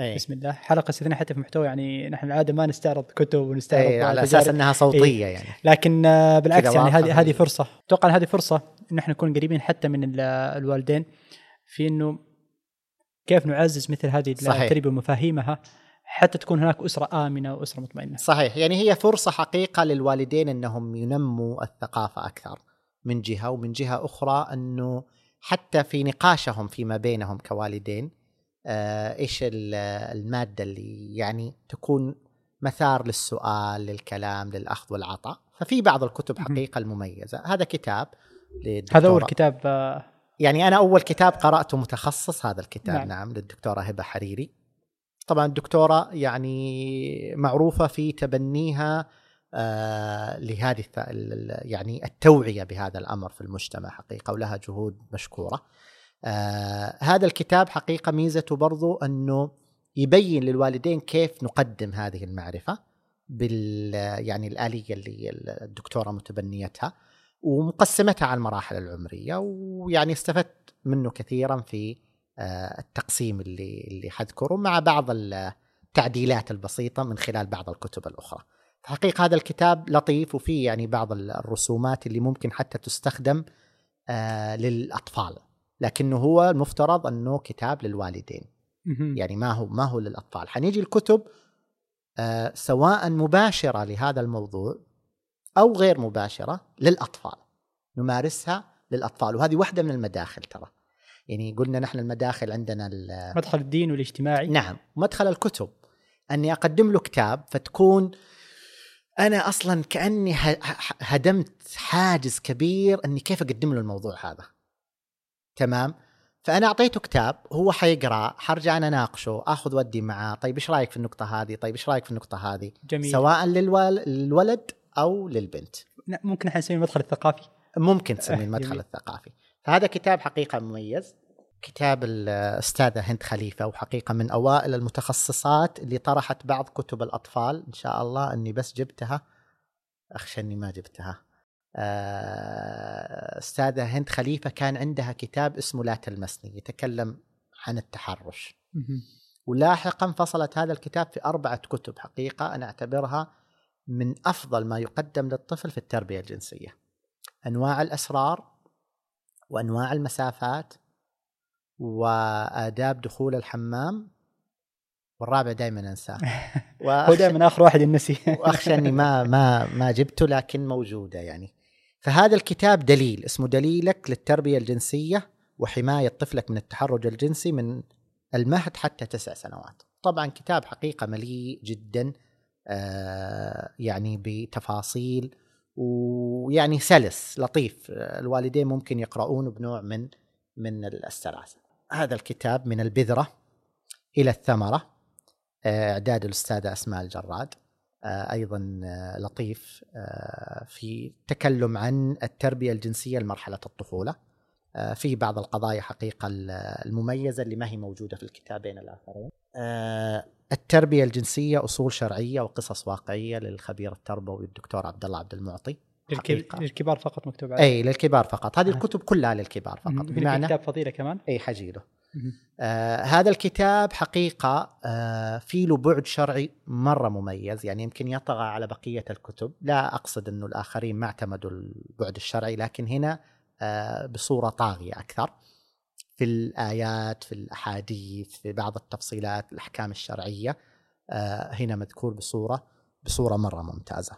إيه. بسم الله. حلقة استثنائيه حتى في محتوى يعني نحن العادة ما نستعرض كتب ونستعرض إيه على. أساس إنها صوتية يعني. لكن آه، بالعكس يعني هذه هذه فرصة. أتوقع هذه فرصة إن إحنا نكون قريبين حتى من ال- الوالدين في إنه كيف نعزز مثل هذه. التربية ومفاهيمها حتى تكون هناك أسرة آمنة وأسرة مطمئنة. صحيح. يعني هي فرصة حقيقة للوالدين إنهم ينموا الثقافة أكثر من جهة ومن جهة أخرى إنه حتى في نقاشهم فيما بينهم كوالدين إيش ال- المادة اللي يعني تكون مثار للسؤال للكلام للأخذ والعطاء ففي بعض الكتب مهم. حقيقة المميزة هذا كتاب هذا اول كتاب آه، يعني أنا أول كتاب قرأته متخصص هذا الكتاب نعم. نعم, للدكتورة هبة حريري طبعا الدكتورة يعني معروفة في تبنيها آه لهذه يعني التوعية بهذا الأمر في المجتمع حقيقة ولها جهود مشكورة. آه هذا الكتاب حقيقة ميزته برضو أنه يبين للوالدين كيف نقدم هذه المعرفة بال يعني الآلية اللي الدكتورة متبنيتها ومقسمتها على المراحل العمرية ويعني استفدت منه كثيرا في آه، التقسيم اللي اللي حذكره مع بعض التعديلات البسيطة من خلال بعض الكتب الأخرى. حقيقة هذا الكتاب لطيف وفيه يعني بعض الرسومات اللي ممكن حتى تستخدم آه، للأطفال لكنه هو المفترض أنه كتاب للوالدين. يعني ما هو ما هو للأطفال. حنيجي الكتب آه، سواء مباشرة لهذا الموضوع أو غير مباشرة للأطفال. نمارسها للأطفال. وهذه واحدة من المداخل ترى. يعني قلنا نحن المداخل عندنا ال- مدخل الدين والاجتماعي. نعم. مدخل الكتب. أني أقدم له كتاب فتكون أنا أصلا كأني هدمت حاجز كبير أني كيف أقدم له الموضوع هذا. تمام؟ فأنا أعطيته كتاب هو حيقرأ حرجع أنا أناقشه آخذ ودي معاه. طيب إيش رأيك في النقطة هذه؟ طيب إيش رأيك في النقطة هذه؟ جميل. سواء. للولد أو للبنت. ممكن إحنا نسميه المدخل الثقافي؟ ممكن تسميه المدخل جميل. الثقافي. فهذا كتاب حقيقة مميز. كتاب الأستاذة هند خليفة وحقيقة من أوائل المتخصصات اللي طرحت بعض كتب الأطفال. إن شاء الله أني بس جبتها. أخشى أني ما جبتها. آه، أستاذة هند خليفة كان عندها كتاب اسمه لا تلمسني يتكلم عن التحرش. ولاحقا فصلت هذا الكتاب في أربعة كتب حقيقة أنا أعتبرها من أفضل ما يقدم للطفل في التربية الجنسية. أنواع الأسرار وأنواع المسافات وآداب دخول الحمام والرابع دائما أنساه. هو دائما آخر واحد النسي وأخشى إني ما ما ما جبته لكن موجودة يعني. فهذا الكتاب دليل اسمه دليلك للتربية الجنسية وحماية طفلك من التحرج الجنسي من المهد حتى تسع سنوات. طبعا كتاب حقيقة مليء جدا آه يعني بتفاصيل ويعني سلس لطيف. الوالدين ممكن يقرؤونه بنوع من من السلاسه هذا الكتاب من البذرة إلى الثمرة آه، إعداد الأستاذة أسماء الجراد. أيضا آه، لطيف آه، في تكلم عن التربية الجنسية لمرحلة الطفولة. آه، في بعض القضايا حقيقة ال- المميزة اللي ما هي موجودة في الكتابين الآخرين. آه، التربية الجنسية أصول شرعية وقصص واقعية للخبير التربوي الدكتور عبد الله عبد المعطي. حقيقة. للكبار فقط مكتوب عليه. إي للكبار فقط. هذه آه. الكتب كلها للكبار فقط. بمعنى كتاب فضيلة كمان؟ إي حجيله. آه هذا الكتاب حقيقة آه في له بعد شرعي مرة مميز يعني يمكن يطغى على بقية الكتب. لا أقصد أنه الآخرين ما اعتمدوا البعد الشرعي لكن هنا آه بصورة طاغية أكثر. في الآيات في الأحاديث في بعض التفصيلات الأحكام الشرعية آه هنا مذكور بصورة بصورة مرة ممتازة.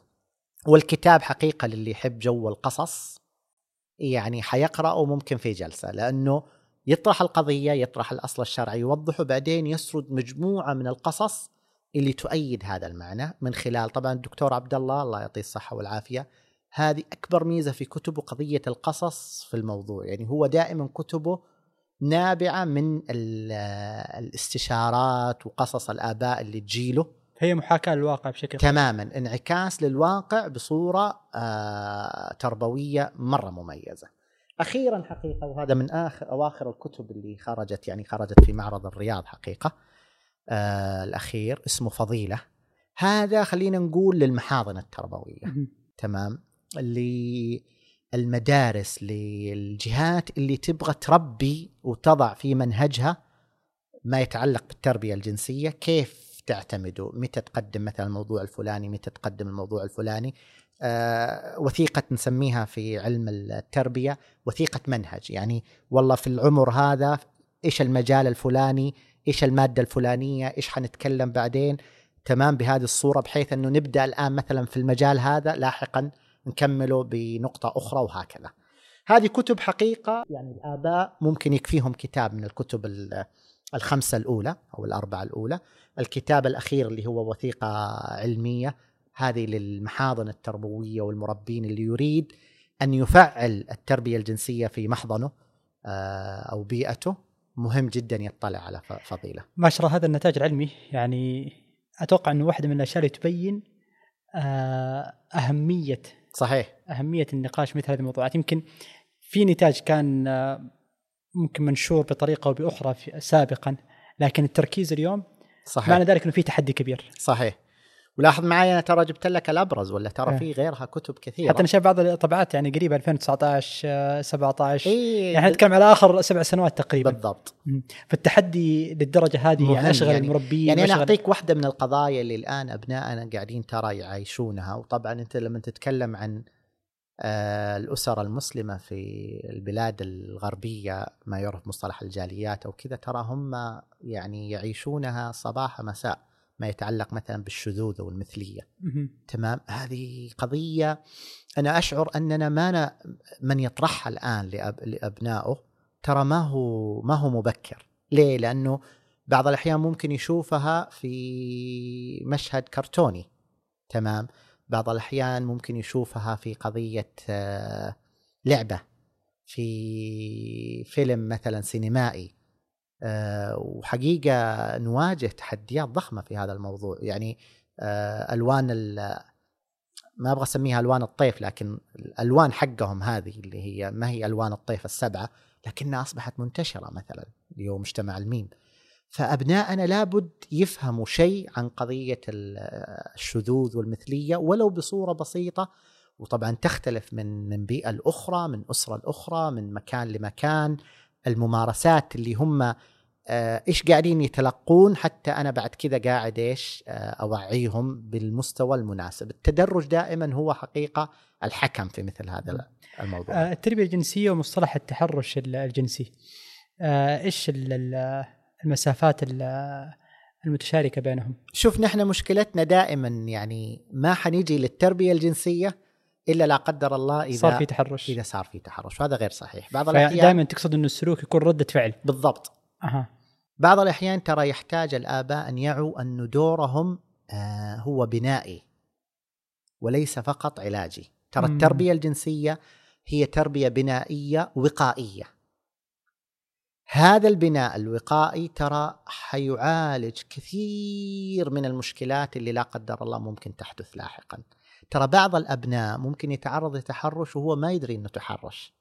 والكتاب حقيقة للي يحب جو القصص يعني حيقرأه ممكن في جلسة لأنه يطرح القضية يطرح الأصل الشرعي يوضحه بعدين يسرد مجموعة من القصص اللي تؤيد هذا المعنى من خلال طبعا الدكتور عبد الله الله يعطيه الصحة والعافية. هذه أكبر ميزة في كتبه قضية القصص في الموضوع يعني هو دائما كتبه نابعة من ال- الاستشارات وقصص الآباء اللي تجيله هي محاكاة للواقع بشكل تماما انعكاس للواقع بصورة آه تربوية مرة مميزة. أخيرا حقيقة وهذا من آخر أواخر الكتب اللي خرجت يعني خرجت في معرض الرياض حقيقة آه الأخير اسمه فضيلة. هذا خلينا نقول للمحاضن التربوية. تمام؟ للمدارس للجهات اللي تبغى تربي وتضع في منهجها ما يتعلق بالتربية الجنسية كيف تعتمدوا متى تقدم مثلا الموضوع الفلاني؟ متى تقدم الموضوع الفلاني؟ آه وثيقة نسميها في علم التربية وثيقة منهج. يعني والله في العمر هذا إيش المجال الفلاني؟ إيش المادة الفلانية؟ إيش حنتكلم بعدين؟ تمام بهذه الصورة بحيث أنه نبدأ الآن مثلا في المجال هذا لاحقا نكمله بنقطة أخرى وهكذا. هذه كتب حقيقة يعني الآباء ممكن يكفيهم كتاب من الكتب ال- الخمسة الأولى أو الأربعة الأولى، الكتاب الأخير اللي هو وثيقة علمية هذه للمحاضن التربوية والمربين اللي يريد أن يفعل التربية الجنسية في محضنه آه، أو بيئته. مهم جدا يطلع على ف- فضيلة. ما شاء الله هذا النتاج العلمي يعني أتوقع إنه واحدة من الأشياء اللي تبين آه، أهمية صحيح. أهمية النقاش مثل هذه الموضوعات. يمكن في نتاج كان آه، ممكن منشور بطريقة أو بأخرى في سابقا لكن التركيز اليوم صحيح. معنى ذلك إنه في تحدي كبير. صحيح. ولاحظ معي أنا ترى جبت لك الأبرز ولا ترى إيه. في غيرها كتب كثيرة. حتى أنا شايف بعض الطبعات يعني قريبة 2019 آه، 17 إيه يعني نتكلم على آخر سبع سنوات تقريبا. بالضبط. فالتحدي للدرجة هذه مهم يعني اشغل يعني- المربين يعني أنا أعطيك واحدة من القضايا اللي الآن ابنائنا قاعدين ترى يعيشونها. وطبعا أنت لما تتكلم عن آه، الاسر المسلمة في البلاد الغربية ما يعرف مصطلح الجاليات أو كذا ترى هم يعني يعيشونها صباح مساء ما يتعلق مثلا بالشذوذ والمثليه مهم. تمام؟ هذه قضية أنا أشعر أننا ما ن... من يطرحها الآن لأب... لأبنائه ترى ما هو ما هو مبكر. ليه؟ لأنه بعض الأحيان ممكن يشوفها في مشهد كرتوني. تمام؟ بعض الأحيان ممكن يشوفها في قضية آه، لعبة في فيلم مثلا سينمائي آه، وحقيقة نواجه تحديات ضخمة في هذا الموضوع. يعني آه، ألوان ال- ما أبغى أسميها ألوان الطيف لكن الألوان حقهم هذه اللي هي ما هي ألوان الطيف السبعة لكنها أصبحت منتشرة مثلا. اللي هو مجتمع الميم. فابنائنا لابد يفهموا شيء عن قضية ال- الشذوذ والمثلية ولو بصورة بسيطة وطبعا تختلف من من بيئة لاخرى من أسرة لاخرى من مكان لمكان. الممارسات اللي هم آه، إيش قاعدين يتلقون؟ حتى أنا بعد كذا قاعد إيش آه، أوعيهم بالمستوى المناسب. التدرج دائما هو حقيقة الحكم في مثل هذا الموضوع. آه، التربية الجنسية ومصطلح التحرش ال- الجنسي. إيش المسافات ال- المتشاركة بينهم. شوف نحن مشكلتنا دائما يعني ما حنيجي للتربية الجنسية إلا لا قدر الله إذا صار في تحرش. إذا صار في تحرش وهذا غير صحيح. بعض الأحيان دائما تقصد انه السلوك يكون ردة فعل. بالضبط. أها. بعض الأحيان ترى يحتاج الآباء أن يعوا أن دورهم آه، هو بنائي وليس فقط علاجي. ترى مم. التربية الجنسية هي تربية بنائية وقائية. هذا البناء الوقائي ترى حيعالج كثير من المشكلات اللي لا قدر الله ممكن تحدث لاحقا. ترى بعض الأبناء ممكن يتعرض لتحرش وهو ما يدري أنه تحرش.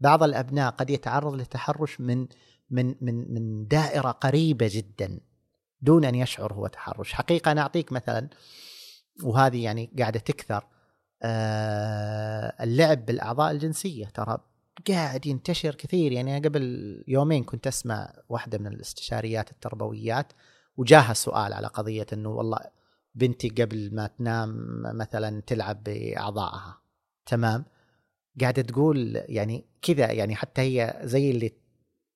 بعض الأبناء قد يتعرض لتحرش من من من من دائرة قريبة جدا دون أن يشعر هو تحرش، حقيقة أنا أعطيك مثلا وهذه يعني قاعدة تكثر آه اللعب بالأعضاء الجنسية. ترى قاعد ينتشر كثير. يعني قبل يومين كنت أسمع واحدة من الاستشاريات التربويات وجاها سؤال على قضية إنه والله بنتي قبل ما تنام مثلا تلعب بأعضائها. تمام؟ قاعدة تقول يعني كذا يعني حتى هي زي اللي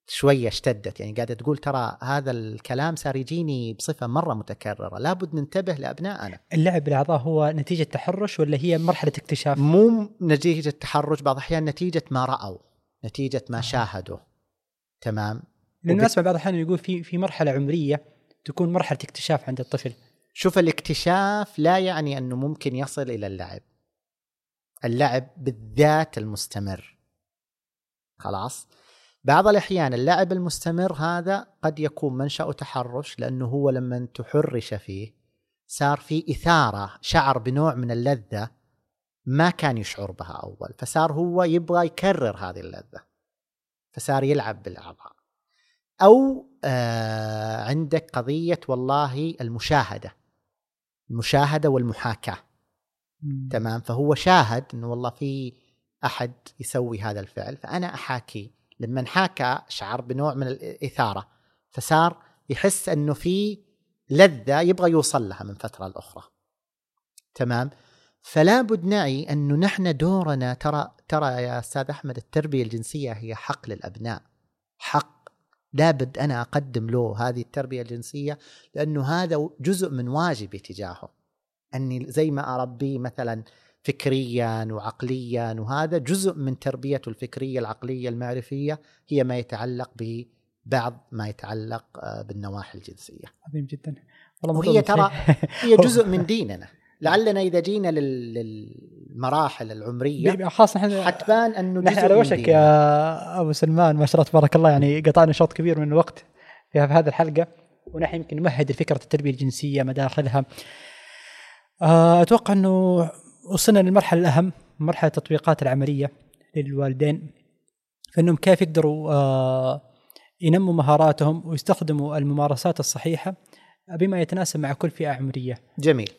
شوية اشتدت. يعني قاعدة تقول ترى هذا الكلام صار يجيني بصفة مرة متكررة. لابد ننتبه لابنائنا اللعب بالأعضاء هو نتيجة تحرش ولا هي مرحلة اكتشاف؟ مو نتيجة تحرش بعض الأحيان نتيجة ما رأوا نتيجة ما آه. شاهدوا. تمام؟ لأنه نسمع بعض الأحيان يقول في في مرحلة عمرية تكون مرحلة اكتشاف عند الطفل. شوف الاكتشاف لا يعني أنه ممكن يصل إلى اللعب. اللعب بالذات المستمر. خلاص؟ بعض الأحيان اللعب المستمر هذا قد يكون منشأ تحرش لأنه هو لما تحرش فيه صار في إثارة شعر بنوع من اللذة ما كان يشعر بها أول فصار هو يبغى يكرر هذه اللذة فصار يلعب بالأعضاء. أو آه عندك قضية والله المشاهدة المشاهدة والمحاكاة. مم. تمام؟ فهو شاهد إنه والله في أحد يسوي هذا الفعل فأنا أحاكي لما حاكى شعر بنوع من الإثارة فصار يحس إنه في لذة يبغى يوصل لها من فترة لأخرى. تمام؟ فلا بد نعي انه نحن دورنا ترى ترى يا أستاذ أحمد التربية الجنسية هي حق للأبناء. حق. لابد أنا أقدم له هذه التربية الجنسية لأنه هذا جزء من واجبي تجاهه. أني زي ما أربيه مثلا فكريا وعقليا وهذا جزء من تربيته الفكرية العقلية المعرفية هي ما يتعلق ببعض ما يتعلق آه، بالنواحي الجنسية. عظيم جدا والله وهي ترى. هي جزء من ديننا لعلنا إذا جينا لل- للمراحل العمرية خاصة إحنا حتبان أنه نحن على وشك. يا أبو سلمان ما شاء الله تبارك الله يعني قطعنا شوط كبير من الوقت في هذه الحلقة ونحن يمكن نمهد لفكرة التربية الجنسية مداخلها آه، أتوقع أنه وصلنا للمرحلة الأهم مرحلة التطبيقات العملية للوالدين فإنهم كيف يقدروا آه، ينموا مهاراتهم ويستخدموا الممارسات الصحيحة بما يتناسب مع كل فئة عمرية. جميل.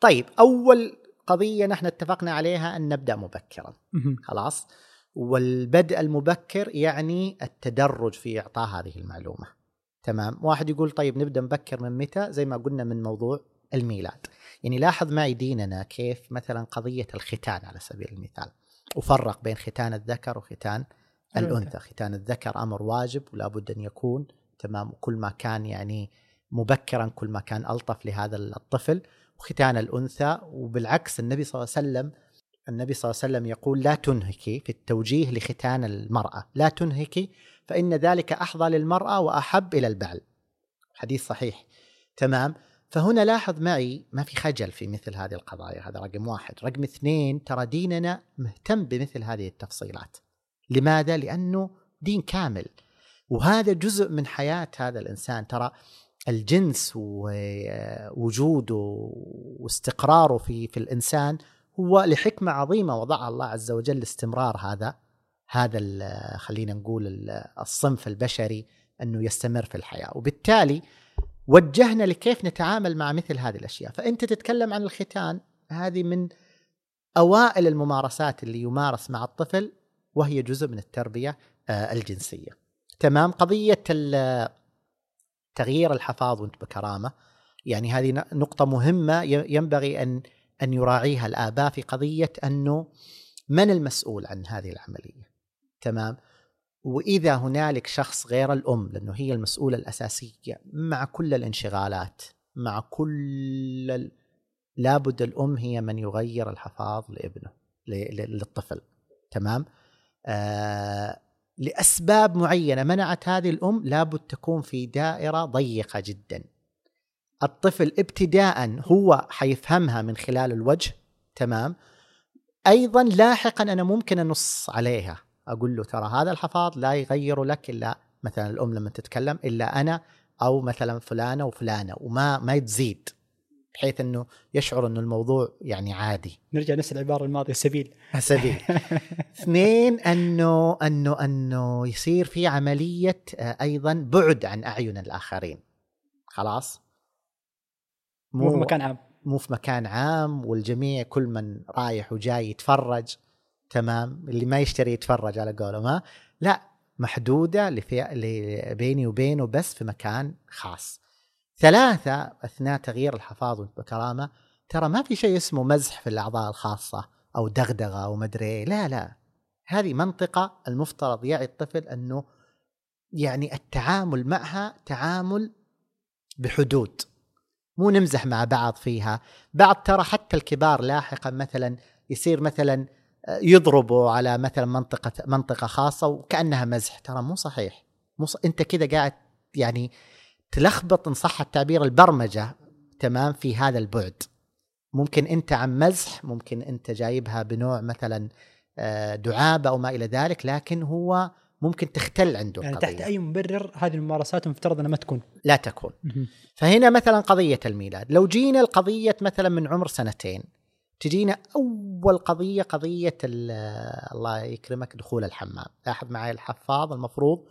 طيب أول قضية نحن اتفقنا عليها أن نبدأ مبكرا. خلاص؟ والبدء المبكر يعني التدرج في إعطاء هذه المعلومة. تمام؟ واحد يقول طيب نبدأ مبكر من متى؟ زي ما قلنا من موضوع الميلاد. يعني لاحظ معي ديننا كيف مثلا قضية الختان على سبيل المثال. وفرق بين ختان الذكر وختان الأنثى. ختان الذكر أمر واجب ولا بد أن يكون تمام وكل ما كان يعني مبكرا كل ما كان ألطف لهذا الطفل. وختان الأنثى وبالعكس النبي صلى الله عليه وسلم النبي صلى الله عليه وسلم يقول لا تنهكي في التوجيه لختان المرأة. لا تنهكي فإن ذلك أحظى للمرأة وأحب إلى البعل. حديث صحيح. تمام. فهنا لاحظ معي ما في خجل في مثل هذه القضايا هذا رقم واحد. رقم اثنين ترى ديننا مهتم بمثل هذه التفصيلات. لماذا؟ لأنه دين كامل. وهذا جزء من حياة هذا الإنسان. ترى الجنس ووجوده واستقراره في في الإنسان هو لحكمة عظيمة. وضعها الله عز وجل لاستمرار هذا هذا خلينا نقول ال- الصنف البشري أنه يستمر في الحياة. وبالتالي وجهنا لكيف نتعامل مع مثل هذه الأشياء. فأنت تتكلم عن الختان هذه من أوائل الممارسات اللي يمارس مع الطفل وهي جزء من التربية آه، الجنسية. تمام؟ قضية ال- تغيير الحفاظ وانت بكرامة يعني هذه ن- نقطة مهمة ي- ينبغي أن أن يراعيها الآباء في قضية أنه من المسؤول عن هذه العملية؟ تمام؟ وإذا هنالك شخص غير الأم لأنه هي المسؤولة الأساسية مع كل الانشغالات مع كل ال... لابد الأم هي من يغير الحفاظ لابنه للطفل. تمام؟ آه لأسباب معينة منعت هذه الأم لابد تكون في دائرة ضيقة جدا. الطفل ابتداء هو حيفهمها من خلال الوجه تمام؟ أيضا لاحقا أنا ممكن أنص عليها. أقول له ترى هذا الحفاظ لا يغير لك إلا مثلا الأم لما تتكلم إلا أنا أو مثلا فلانة وفلانة وما ما تزيد بحيث إنه يشعر إنه الموضوع يعني عادي. نرجع نفس العبارة الماضية سبيل. سبيل. اثنين إنه إنه إنه يصير في عملية آه، أيضا بعد عن أعين الآخرين. خلاص؟ مو في مكان عام. مو في مكان عام والجميع كل من رايح وجاي يتفرج. تمام اللي ما يشتري يتفرج على قولهم ها لا محدودة ل- بيني وبينه بس في مكان خاص. ثلاثة أثناء تغيير الحفاظ وانت بكرامه ترى ما في شيء اسمه مزح في الأعضاء الخاصة أو دغدغة أو مدري إيه. لا لا. هذه منطقة المفترض يعي الطفل أنه يعني التعامل معها تعامل بحدود. مو نمزح مع بعض فيها. بعض ترى حتى الكبار لاحقا مثلا يصير مثلا يضربوا على مثلا منطقة منطقة خاصة وكأنها مزح. ترى مو صحيح. مو ص... أنت كذا قاعد يعني تلخبط إن صح التعبير البرمجة تمام في هذا البعد. ممكن أنت عن مزح ممكن أنت جايبها بنوع مثلا آه، دعابة أو ما إلى ذلك لكن هو ممكن تختل عنده يعني القضية. تحت أي مبرر هذه الممارسات المفترض أنها ما تكون. لا تكون. فهنا مثلا قضية الميلاد. لو جينا القضية مثلا من عمر سنتين تجينا أول قضية قضية ال- الله يكرمك دخول الحمام. لاحظ معي الحفاظ المفروض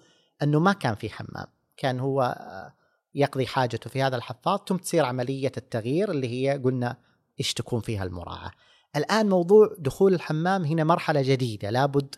أنه ما كان في حمام. كان هو آه، يقضي حاجته في هذا الحفاض ثم تصير عملية التغيير اللي هي قلنا إيش تكون فيها المراعاة. الآن موضوع دخول الحمام هنا مرحلة جديدة. لابد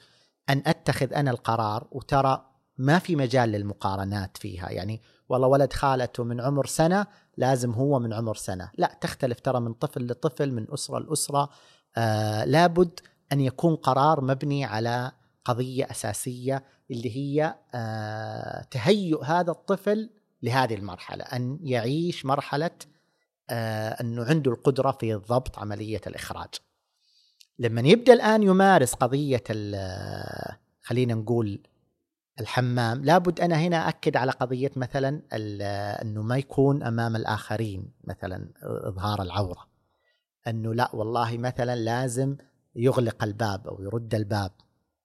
أن أتخذ أنا القرار وترى ما في مجال للمقارنات فيها. يعني والله ولد خالته من عمر سنة لازم هو من عمر سنة. لا تختلف ترى من طفل لطفل من أسرة لأسرة. آه لابد أن يكون قرار مبني على قضية أساسية اللي هي آه تهيؤ هذا الطفل لهذه المرحلة أن يعيش مرحلة آه أنه عنده القدرة في ضبط عملية الإخراج. لما يبدأ الآن يمارس قضية خلينا نقول الحمام. لابد أنا هنا اكد على قضية مثلا إنه ما يكون أمام الآخرين مثلا إظهار العورة. إنه لا والله مثلا لازم يغلق الباب أو يرد الباب.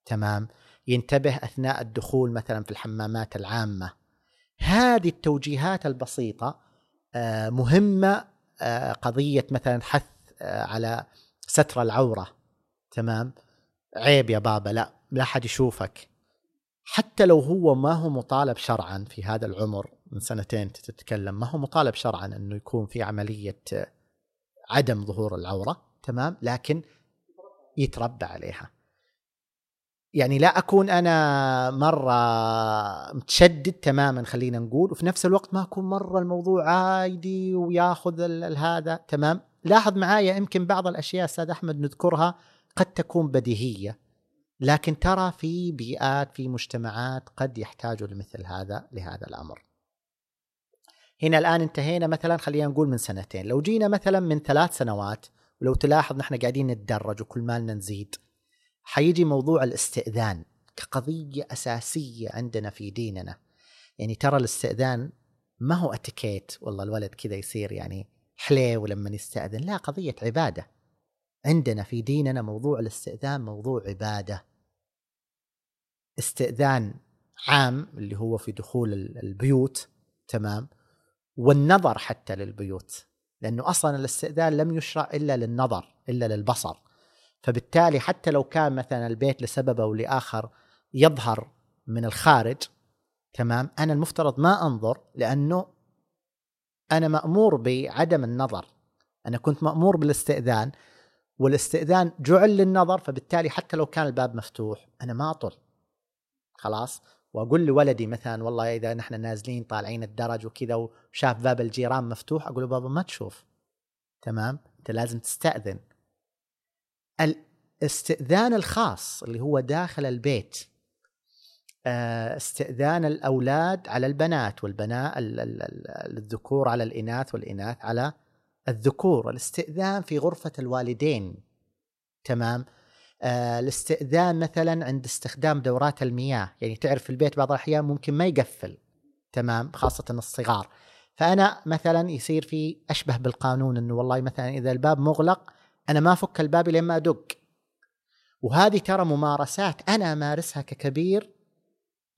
تمام؟ ينتبه أثناء الدخول مثلا في الحمامات العامة. هذه التوجيهات البسيطة آه، مهمة آه، قضية مثلا حث آه، على ستر العورة. تمام؟ عيب يا بابا لا لا حد يشوفك. حتى لو هو ما هو مطالب شرعا في هذا العمر من سنتين تتكلم ما هو مطالب شرعا إنه يكون في عملية عدم ظهور العورة تمام؟ لكن يتربى عليها. يعني لا أكون أنا مرة متشدد تماما خلينا نقول وفي نفس الوقت ما أكون مرة الموضوع عادي وياخذ هذا تمام؟ لاحظ معايا يمكن بعض الأشياء أستاذ أحمد نذكرها قد تكون بديهية. لكن ترى في بيئات في مجتمعات قد يحتاجوا لمثل هذا لهذا الأمر. هنا الآن انتهينا مثلا خلينا نقول من سنتين. لو جينا مثلا من ثلاث سنوات ولو تلاحظ نحن قاعدين نتدرج وكل مالنا نزيد حيجي موضوع الاستئذان كقضية أساسية عندنا في ديننا. يعني ترى الاستئذان ما هو اتيكيت والله الولد كذا يصير يعني حليو لما يستأذن. لا قضية عبادة. عندنا في ديننا موضوع الاستئذان موضوع عبادة. استئذان عام اللي هو في دخول البيوت تمام؟ والنظر حتى للبيوت لأنه أصلا الاستئذان لم يشرع إلا للنظر إلا للبصر. فبالتالي حتى لو كان مثلا البيت لسبب أو لآخر يظهر من الخارج تمام؟ أنا المفترض ما أنظر لأنه أنا مأمور بعدم النظر. أنا كنت مأمور بالاستئذان والاستئذان جعل للنظر فبالتالي حتى لو كان الباب مفتوح أنا ما أطل. خلاص. وأقول لولدي مثلا والله إذا نحن نازلين طالعين الدرج وكذا وشاف باب الجيران مفتوح أقول له بابا ما تشوف. تمام؟ أنت لازم تستأذن. الاستئذان الخاص اللي هو داخل البيت. آه، استئذان الأولاد على البنات والبنات الذكور على الإناث والإناث على الذكور. الاستئذان في غرفة الوالدين. تمام؟ الاستئذان مثلا عند استخدام دورات المياه. يعني تعرف في البيت بعض الأحيان ممكن ما يقفل. تمام؟ خاصة الصغار. فأنا مثلا يصير في أشبه بالقانون إنه والله مثلا إذا الباب مغلق أنا ما أفك الباب لين ما أدق. وهذه ترى ممارسات أنا أمارسها ككبير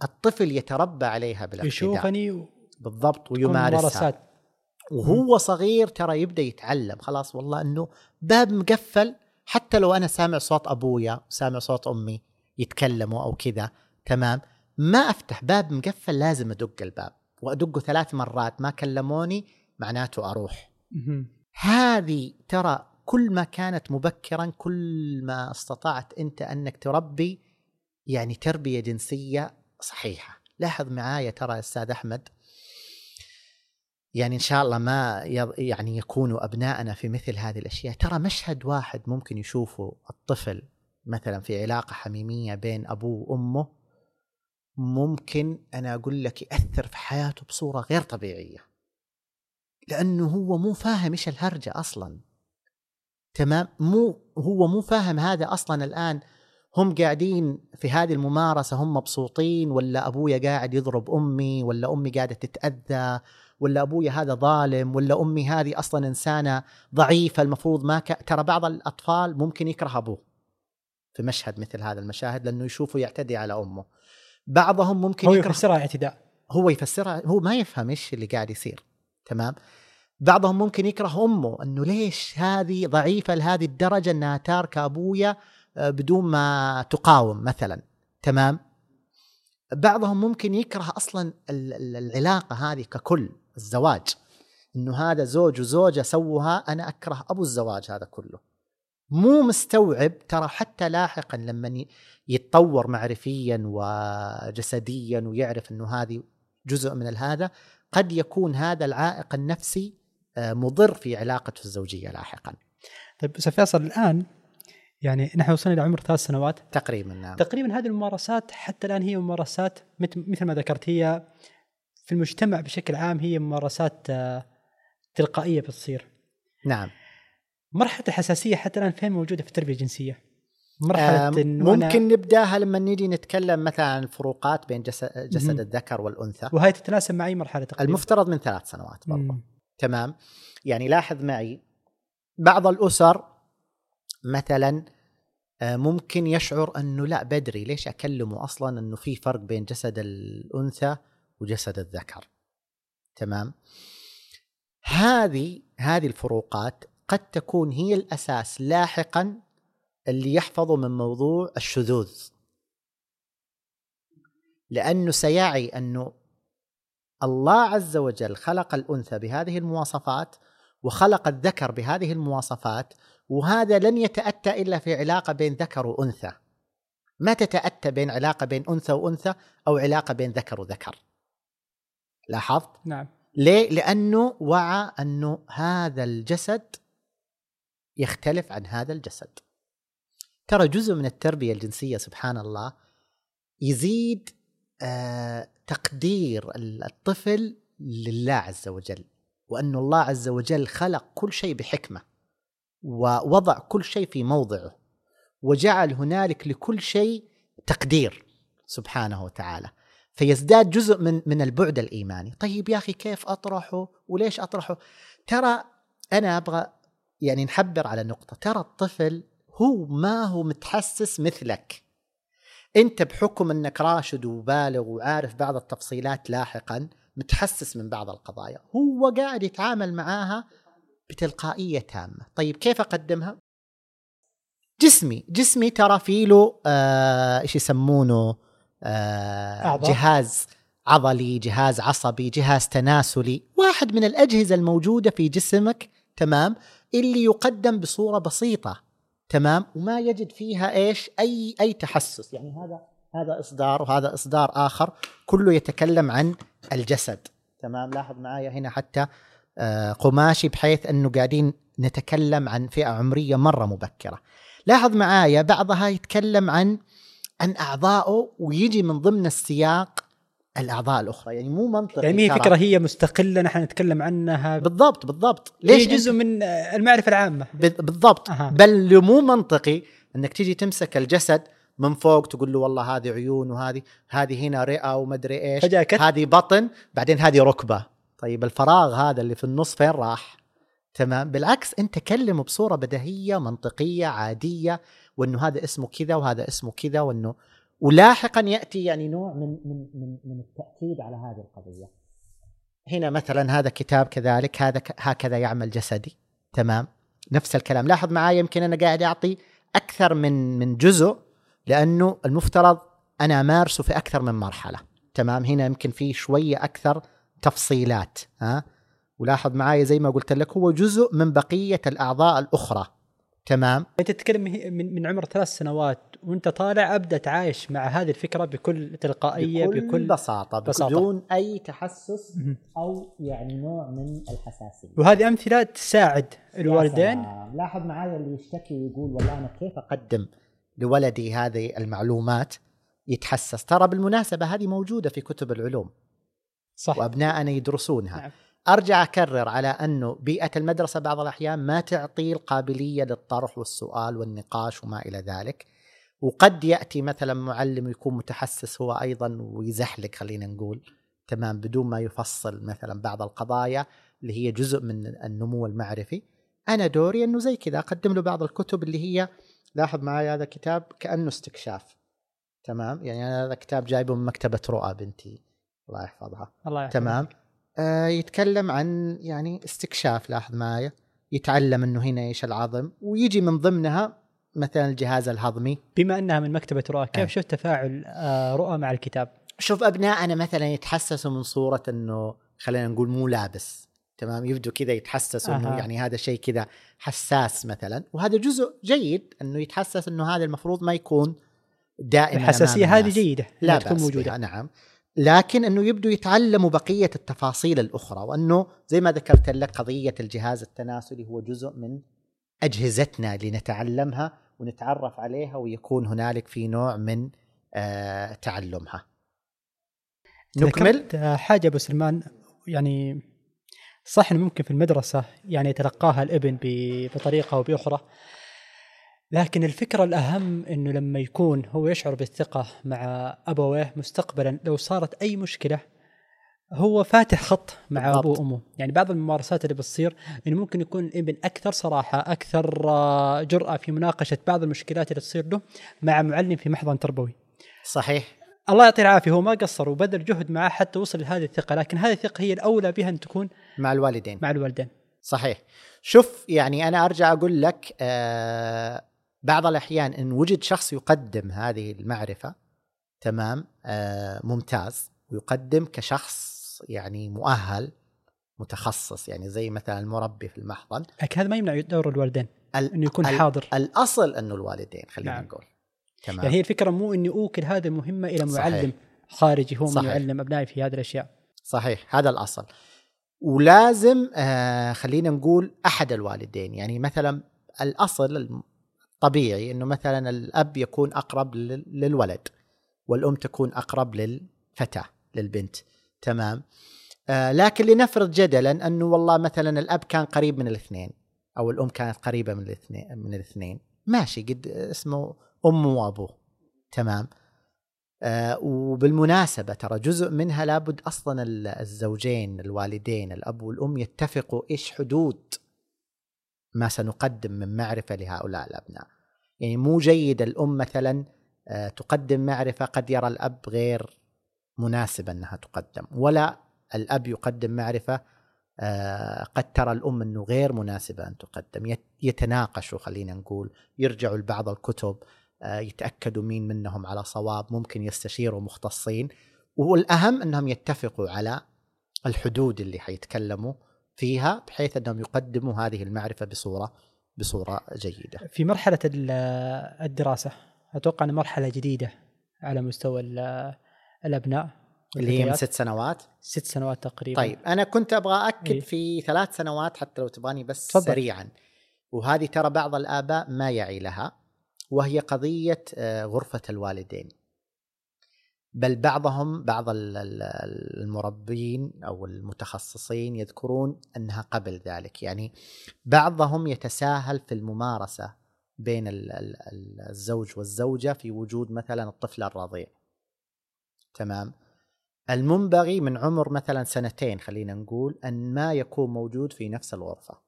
الطفل يتربى عليها بالاقتداء يشوفني و... بالضبط ويمارسها. وهو صغير ترى يبدأ يتعلم. خلاص والله إنه باب مقفل حتى لو أنا سامع صوت أبويا وسامع صوت أمي يتكلموا أو كذا تمام؟ ما أفتح باب مقفل لازم أدق الباب وأدقه ثلاث مرات ما كلموني معناته أروح. هذه ترى كل ما كانت مبكرا كل ما استطعت أنت أنك تربي يعني تربية جنسية صحيحة. لاحظ معايا ترى أستاذ أحمد يعني إن شاء الله ما يعني يكونوا ابنائنا في مثل هذه الأشياء. ترى مشهد واحد ممكن يشوفه الطفل مثلا في علاقة حميمية بين أبوه وأمه ممكن أنا أقول لك يأثر في حياته بصورة غير طبيعية. لأنه هو مو فاهم إيش الهرجة أصلا. تمام؟ مو هو مو فاهم هذا أصلا الآن هم قاعدين في هذه الممارسة هم مبسوطين ولا أبويا قاعد يضرب أمي ولا أمي قاعدة تتأذى ولا أبويا هذا ظالم ولا أمي هذه أصلا إنسانة ضعيفة المفروض ما ك... ترى بعض الأطفال ممكن يكره أبوه في مشهد مثل هذا المشاهد لأنه يشوفه يعتدي على أمه. بعضهم ممكن هو يفسرها اعتداء. هو يفسرها هو ما يفهم إيش اللي قاعد يصير تمام؟ بعضهم ممكن يكره أمه إنه ليش هذه ضعيفة لهذه الدرجة إنها تاركة أبويا بدون ما تقاوم مثلا. تمام؟ بعضهم ممكن يكره أصلا العلاقة هذه ككل الزواج. إنه هذا زوج وزوجة سووها أنا أكره أبو الزواج هذا كله. مو مستوعب ترى حتى لاحقا لما يتطور معرفيا وجسديا ويعرف إنه هذه جزء من هذا قد يكون هذا العائق النفسي آه، مضر في علاقته الزوجية لاحقا. طيب أستاذ فيصل الآن يعني نحن وصلنا إلى عمر ثلاث سنوات. تقريبا نعم. تقريبا هذه الممارسات حتى الآن هي ممارسات مثل ما ذكرت هي في المجتمع بشكل عام هي ممارسات آه، تلقائية بتصير. نعم. مرحلة الحساسية حتى الآن فين موجودة في التربية الجنسية؟ مرحلة آه ممكن نبداها لما نيجي نتكلم مثلا عن الفروقات بين جسد, جسد الذكر والأنثى. وهي تتناسب مع اي مرحلة تقريبا. المفترض من ثلاث سنوات برضه تمام؟ يعني لاحظ معي بعض الأسر مثلا آه، ممكن يشعر أنه لا بدري. ليش أكلمه أصلا أنه في فرق بين جسد الأنثى وجسد الذكر؟ تمام؟ هذه هذه الفروقات قد تكون هي الأساس لاحقا اللي يحفظه من موضوع الشذوذ. لأنه سيعي أنه الله عز وجل خلق الأنثى بهذه المواصفات وخلق الذكر بهذه المواصفات وهذا لن يتأتى إلا في علاقة بين ذكر وأنثى. ما تتأتى بين علاقة بين أنثى وأنثى أو علاقة بين ذكر وذكر. لاحظت؟ نعم. ليه؟ لأنه وعى أنه هذا الجسد يختلف عن هذا الجسد. ترى جزء من التربية الجنسية سبحان الله يزيد آه تقدير الطفل لله عز وجل وأن الله عز وجل خلق كل شيء بحكمة. ووضع كل شيء في موضعه وجعل هنالك لكل شيء تقدير سبحانه وتعالى. فيزداد جزء من من البعد الإيماني. طيب يا أخي كيف أطرحه؟ وليش أطرحه؟ ترى أنا أبغى يعني نحبر على نقطة. ترى الطفل هو ما هو متحسس مثلك. أنت بحكم أنك راشد وبالغ وعارف بعض التفصيلات لاحقا متحسس من بعض القضايا. هو قاعد يتعامل معاها بتلقائية تامة. طيب كيف أقدمها؟ جسمي. جسمي ترى فيه له آه إيش يسمونه آه جهاز عضلي جهاز عصبي جهاز تناسلي. واحد من الأجهزة الموجودة في جسمك تمام اللي يقدم بصورة بسيطة تمام وما يجد فيها إيش؟ أي أي تحسس. يعني هذا هذا إصدار وهذا إصدار آخر. كله يتكلم عن الجسد تمام. لاحظ معايا هنا حتى قماشي بحيث أنه قاعدين نتكلم عن فئة عمرية مرة مبكرة. لاحظ معايا بعضها يتكلم عن عن اعضائه ويجي من ضمن السياق الأعضاء الأخرى. يعني مو منطقي يعني هي فكرة هي مستقلة نحن نتكلم عنها. بالضبط بالضبط. ليش هي جزء من المعرفة العامة. بالضبط. أه. بل مو منطقي أنك تيجي تمسك الجسد من فوق تقول له والله هذه عيون وهذه هذه هنا رئة ومدري إيش هذه بطن بعدين هذه ركبة. طيب الفراغ هذا اللي في النص فين راح؟ تمام. بالعكس انت كلمه بصورة بديهيه منطقية عادية وإنه هذا اسمه كذا وهذا اسمه كذا وإنه ولاحقا يأتي يعني نوع من من من, من التأكيد على هذه القضية. هنا مثلا هذا كتاب كذلك هذا هكذا يعمل جسدي. تمام. نفس الكلام. لاحظ معايا يمكن أنا قاعد أعطي أكثر من من جزء لأنه المفترض أنا أمارسه في أكثر من مرحلة. تمام. هنا يمكن في شوية أكثر تفصيلات ها؟ ولاحظ معايا زي ما قلت لك هو جزء من بقية الأعضاء الأخرى. تمام؟ أنت تتكلم من من عمر ثلاث سنوات وأنت طالع ابدا تعايش مع هذه الفكرة بكل تلقائية بكل, بكل بساطة, بساطة. بدون أي تحسس أو يعني نوع من الحساسية. وهذه أمثلة تساعد الوالدين. لاحظ معايا اللي يشتكي ويقول والله أنا كيف أقدم لولدي هذه المعلومات؟ يتحسس. ترى بالمناسبة هذه موجودة في كتب العلوم. صح. وأبنائنا يدرسونها. نعم. أرجع أكرر على أنه بيئة المدرسة بعض الأحيان ما تعطي القابلية للطرح والسؤال والنقاش وما إلى ذلك. وقد يأتي مثلا معلم يكون متحسس هو أيضا ويزحلق خلينا نقول تمام بدون ما يفصل مثلا بعض القضايا اللي هي جزء من النمو المعرفي. أنا دوري أنه زي كذا أقدم له بعض الكتب اللي هي لاحظ معي هذا كتاب كأنه استكشاف تمام؟ يعني أنا هذا كتاب جايبه من مكتبة رؤى بنتي. الله يحفظها. الله يحفظها تمام. آه يتكلم عن يعني استكشاف لاحظ معي يتعلم إنه هنا إيش العظم. ويجي من ضمنها مثلا الجهاز الهضمي. بما إنها من مكتبة رؤى كيف آه. شفت تفاعل آه رؤى مع الكتاب؟ شوف ابنائنا مثلا يتحسسوا من صورة إنه خلينا نقول مو لابس. تمام؟ يبدو كذا يتحسس إنه أها. يعني هذا شيء كذا حساس مثلا. وهذا جزء جيد إنه يتحسس إنه هذا المفروض ما يكون دائما الحساسية هذه. جيدة لا تكون موجودة. نعم. لكن أنه يبدو يتعلموا بقية التفاصيل الأخرى وأنه زي ما ذكرت لك قضية الجهاز التناسلي هو جزء من أجهزتنا لنتعلمها ونتعرف عليها ويكون هنالك في نوع من آه تعلمها. نكمل حاجة أبو سلمان يعني صح إنه ممكن في المدرسة يعني يتلقاها الابن بطريقة أو بأخرى لكن الفكرة الأهم إنه لما يكون هو يشعر بالثقة مع أبويه مستقبلا لو صارت أي مشكلة هو فاتح خط مع بالضبط. ابوه وأمه، يعني بعض الممارسات اللي بتصير إنه ممكن يكون الإبن أكثر صراحة، أكثر آه، جرأة في مناقشة بعض المشكلات اللي تصير له مع معلم في محضن تربوي. صحيح. الله يعطيه العافية هو ما قصر وبذل جهد معه حتى وصل لهذه الثقة لكن هذه الثقة هي الأولى بها أن تكون مع الوالدين. مع الوالدين. صحيح. شوف يعني أنا أرجع أقول لك آه بعض الأحيان إن وجد شخص يقدم هذه المعرفة تمام؟ آه ممتاز ويقدم كشخص يعني مؤهل متخصص يعني زي مثلا المربي في المحضن. لكن هذا ما يمنع دور الوالدين ال- إنه يكون ال- حاضر. الأصل انه الوالدين خلينا نعم. نقول. تمام. يعني هي الفكرة مو إني أوكل هذه المهمه إلى صحيح. معلم خارجي هو من صحيح. يعلم أبنائي في هذه الأشياء. صحيح. هذا الأصل. ولازم آه خلينا نقول أحد الوالدين. يعني مثلا الأصل الطبيعي إنه مثلا الأب يكون أقرب لل- للولد والأم تكون أقرب للفتاة للبنت. تمام؟ آه لكن لنفرض جدلا أنه والله مثلا الأب كان قريب من الاثنين أو الأم كانت قريبة من الاثنين من الاثنين. ماشي قد اسمه امه وأبوه. تمام؟ آه وبالمناسبة ترى جزء منها لابد أصلا ال- الزوجين الوالدين الأب والأم يتفقوا إيش حدود ما سنقدم من معرفة لهؤلاء الأبناء. يعني مو جيد الأم مثلا آه تقدم معرفة قد يرى الأب غير مناسبة أنها تقدم ولا الأب يقدم معرفة آه قد ترى الأم أنه غير مناسبة أن تقدم. يت- يتناقشوا خلينا نقول يرجعوا لبعض الكتب آه، يتأكدوا مين منهم على صواب ممكن يستشيروا مختصين. والأهم أنهم يتفقوا على الحدود اللي حيتكلموا. فيها بحيث أنهم يقدموا هذه المعرفة بصوره بصورة جيدة. في مرحلة ال- الدراسة أتوقع إنها مرحلة جديدة على مستوى ال- الأبناء اللي هي من. ست سنوات. ست سنوات تقريبا طيب أنا كنت أبغى اكد إيه. في ثلاث سنوات حتى لو تبغاني بس تفضل. سريعا. وهذه ترى بعض الآباء ما يعي لها وهي قضية آه، غرفة الوالدين. بل بعضهم بعض ال- ال- المربين أو المتخصصين يذكرون أنها قبل ذلك. يعني بعضهم يتساهل في الممارسة بين ال- ال- ال- الزوج والزوجة في وجود مثلا الطفل الرضيع. تمام؟ المنبغي من عمر مثلا سنتين خلينا نقول أن ما يكون موجود في نفس الغرفة.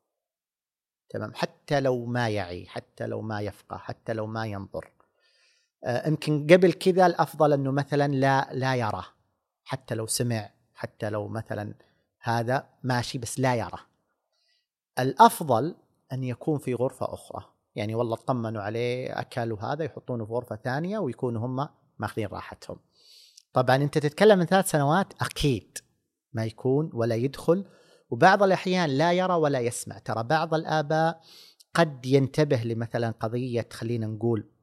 تمام؟ حتى لو ما يعي حتى لو ما يفقه حتى لو ما ينظر. يمكن قبل كذا الأفضل أنه مثلا لا لا يرى. حتى لو سمع حتى لو مثلا هذا ماشي بس لا يرى. الأفضل أن يكون في غرفة أخرى. يعني والله اطمنوا عليه اكل وهذا يحطونه في غرفة ثانية ويكونوا هم ماخذين راحتهم. طبعا أنت تتكلم من ثلاث سنوات أكيد ما يكون ولا يدخل. وبعض الأحيان لا يرى ولا يسمع. ترى بعض الآباء قد ينتبه لمثلا قضية خلينا نقول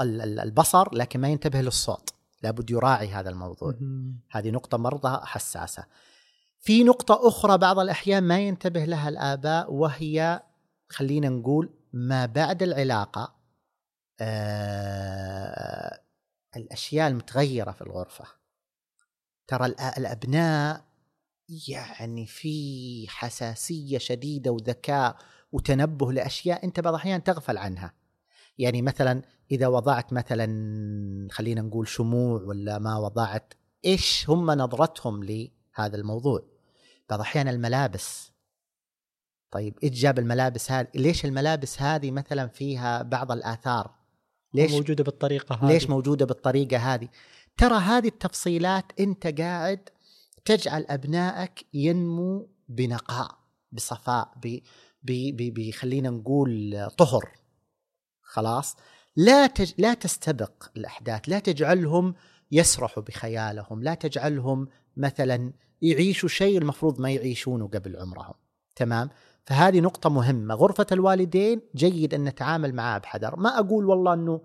البصر لكن ما ينتبه للصوت. لابد يراعي هذا الموضوع. هذه نقطة مرة حساسة. في نقطة أخرى بعض الأحيان ما ينتبه لها الآباء وهي خلينا نقول ما بعد العلاقة آه الأشياء المتغيرة في الغرفة. ترى الأ- الأبناء يعني في حساسية شديدة وذكاء وتنبه لأشياء أنت بعض الأحيان تغفل عنها. يعني مثلا إذا وضعت مثلا خلينا نقول شموع ولا ما وضعت إيش هم نظرتهم لهذا الموضوع؟ بعض الأحيان الملابس. طيب إيش جاب الملابس هذه؟ ليش الملابس هذه مثلا فيها بعض الآثار؟ ليش موجودة بالطريقة هذه؟ ليش موجودة بالطريقة هذه؟ ترى هذه التفصيلات أنت قاعد تجعل أبنائك ينمو بنقاء بصفاء ب ب ب- خلينا نقول طهر. خلاص؟ لا تج... لا تستبق الأحداث لا تجعلهم يسرحوا بخيالهم لا تجعلهم مثلا يعيشوا شيء المفروض ما يعيشونه قبل عمرهم. تمام؟ فهذه نقطة مهمة. غرفة الوالدين جيد أن نتعامل معها بحذر. ما أقول والله أنه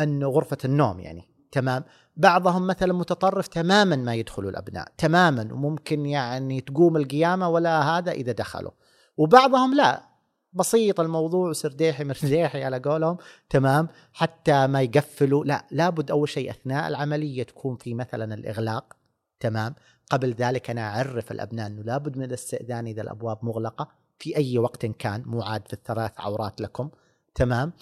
أنه غرفة النوم يعني. تمام؟ بعضهم مثلا متطرف تماما ما يدخلوا الأبناء. تماما. وممكن يعني تقوم القيامة ولا هذا إذا دخلوا. وبعضهم لا. بسيط الموضوع سرديحي مرزيحي على قولهم. تمام؟ حتى ما يقفلوا لا لابد أول شيء أثناء العملية تكون في مثلا الإغلاق. تمام؟ قبل ذلك أنا أعرف الأبناء أنه لابد من الاستئذان إذا الأبواب مغلقة في أي وقت كان مو عاد في الثلاث عورات لكم. تمام؟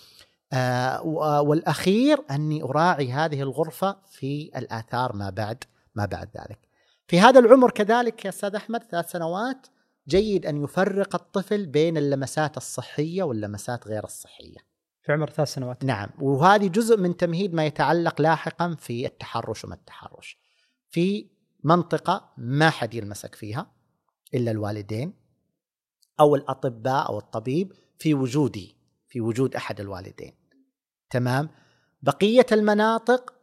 آه والأخير أني أراعي هذه الغرفة في الآثار ما بعد ما بعد ذلك. في هذا العمر كذلك يا أستاذ أحمد ثلاث سنوات جيد أن يفرق الطفل بين اللمسات الصحية واللمسات غير الصحية. في عمر ثلاث سنوات. نعم وهذه جزء من تمهيد ما يتعلق لاحقا في التحرش وما التحرش. في منطقة ما حد يلمسك فيها إلا الوالدين أو الأطباء أو الطبيب في وجودي في وجود أحد الوالدين. تمام؟ بقية المناطق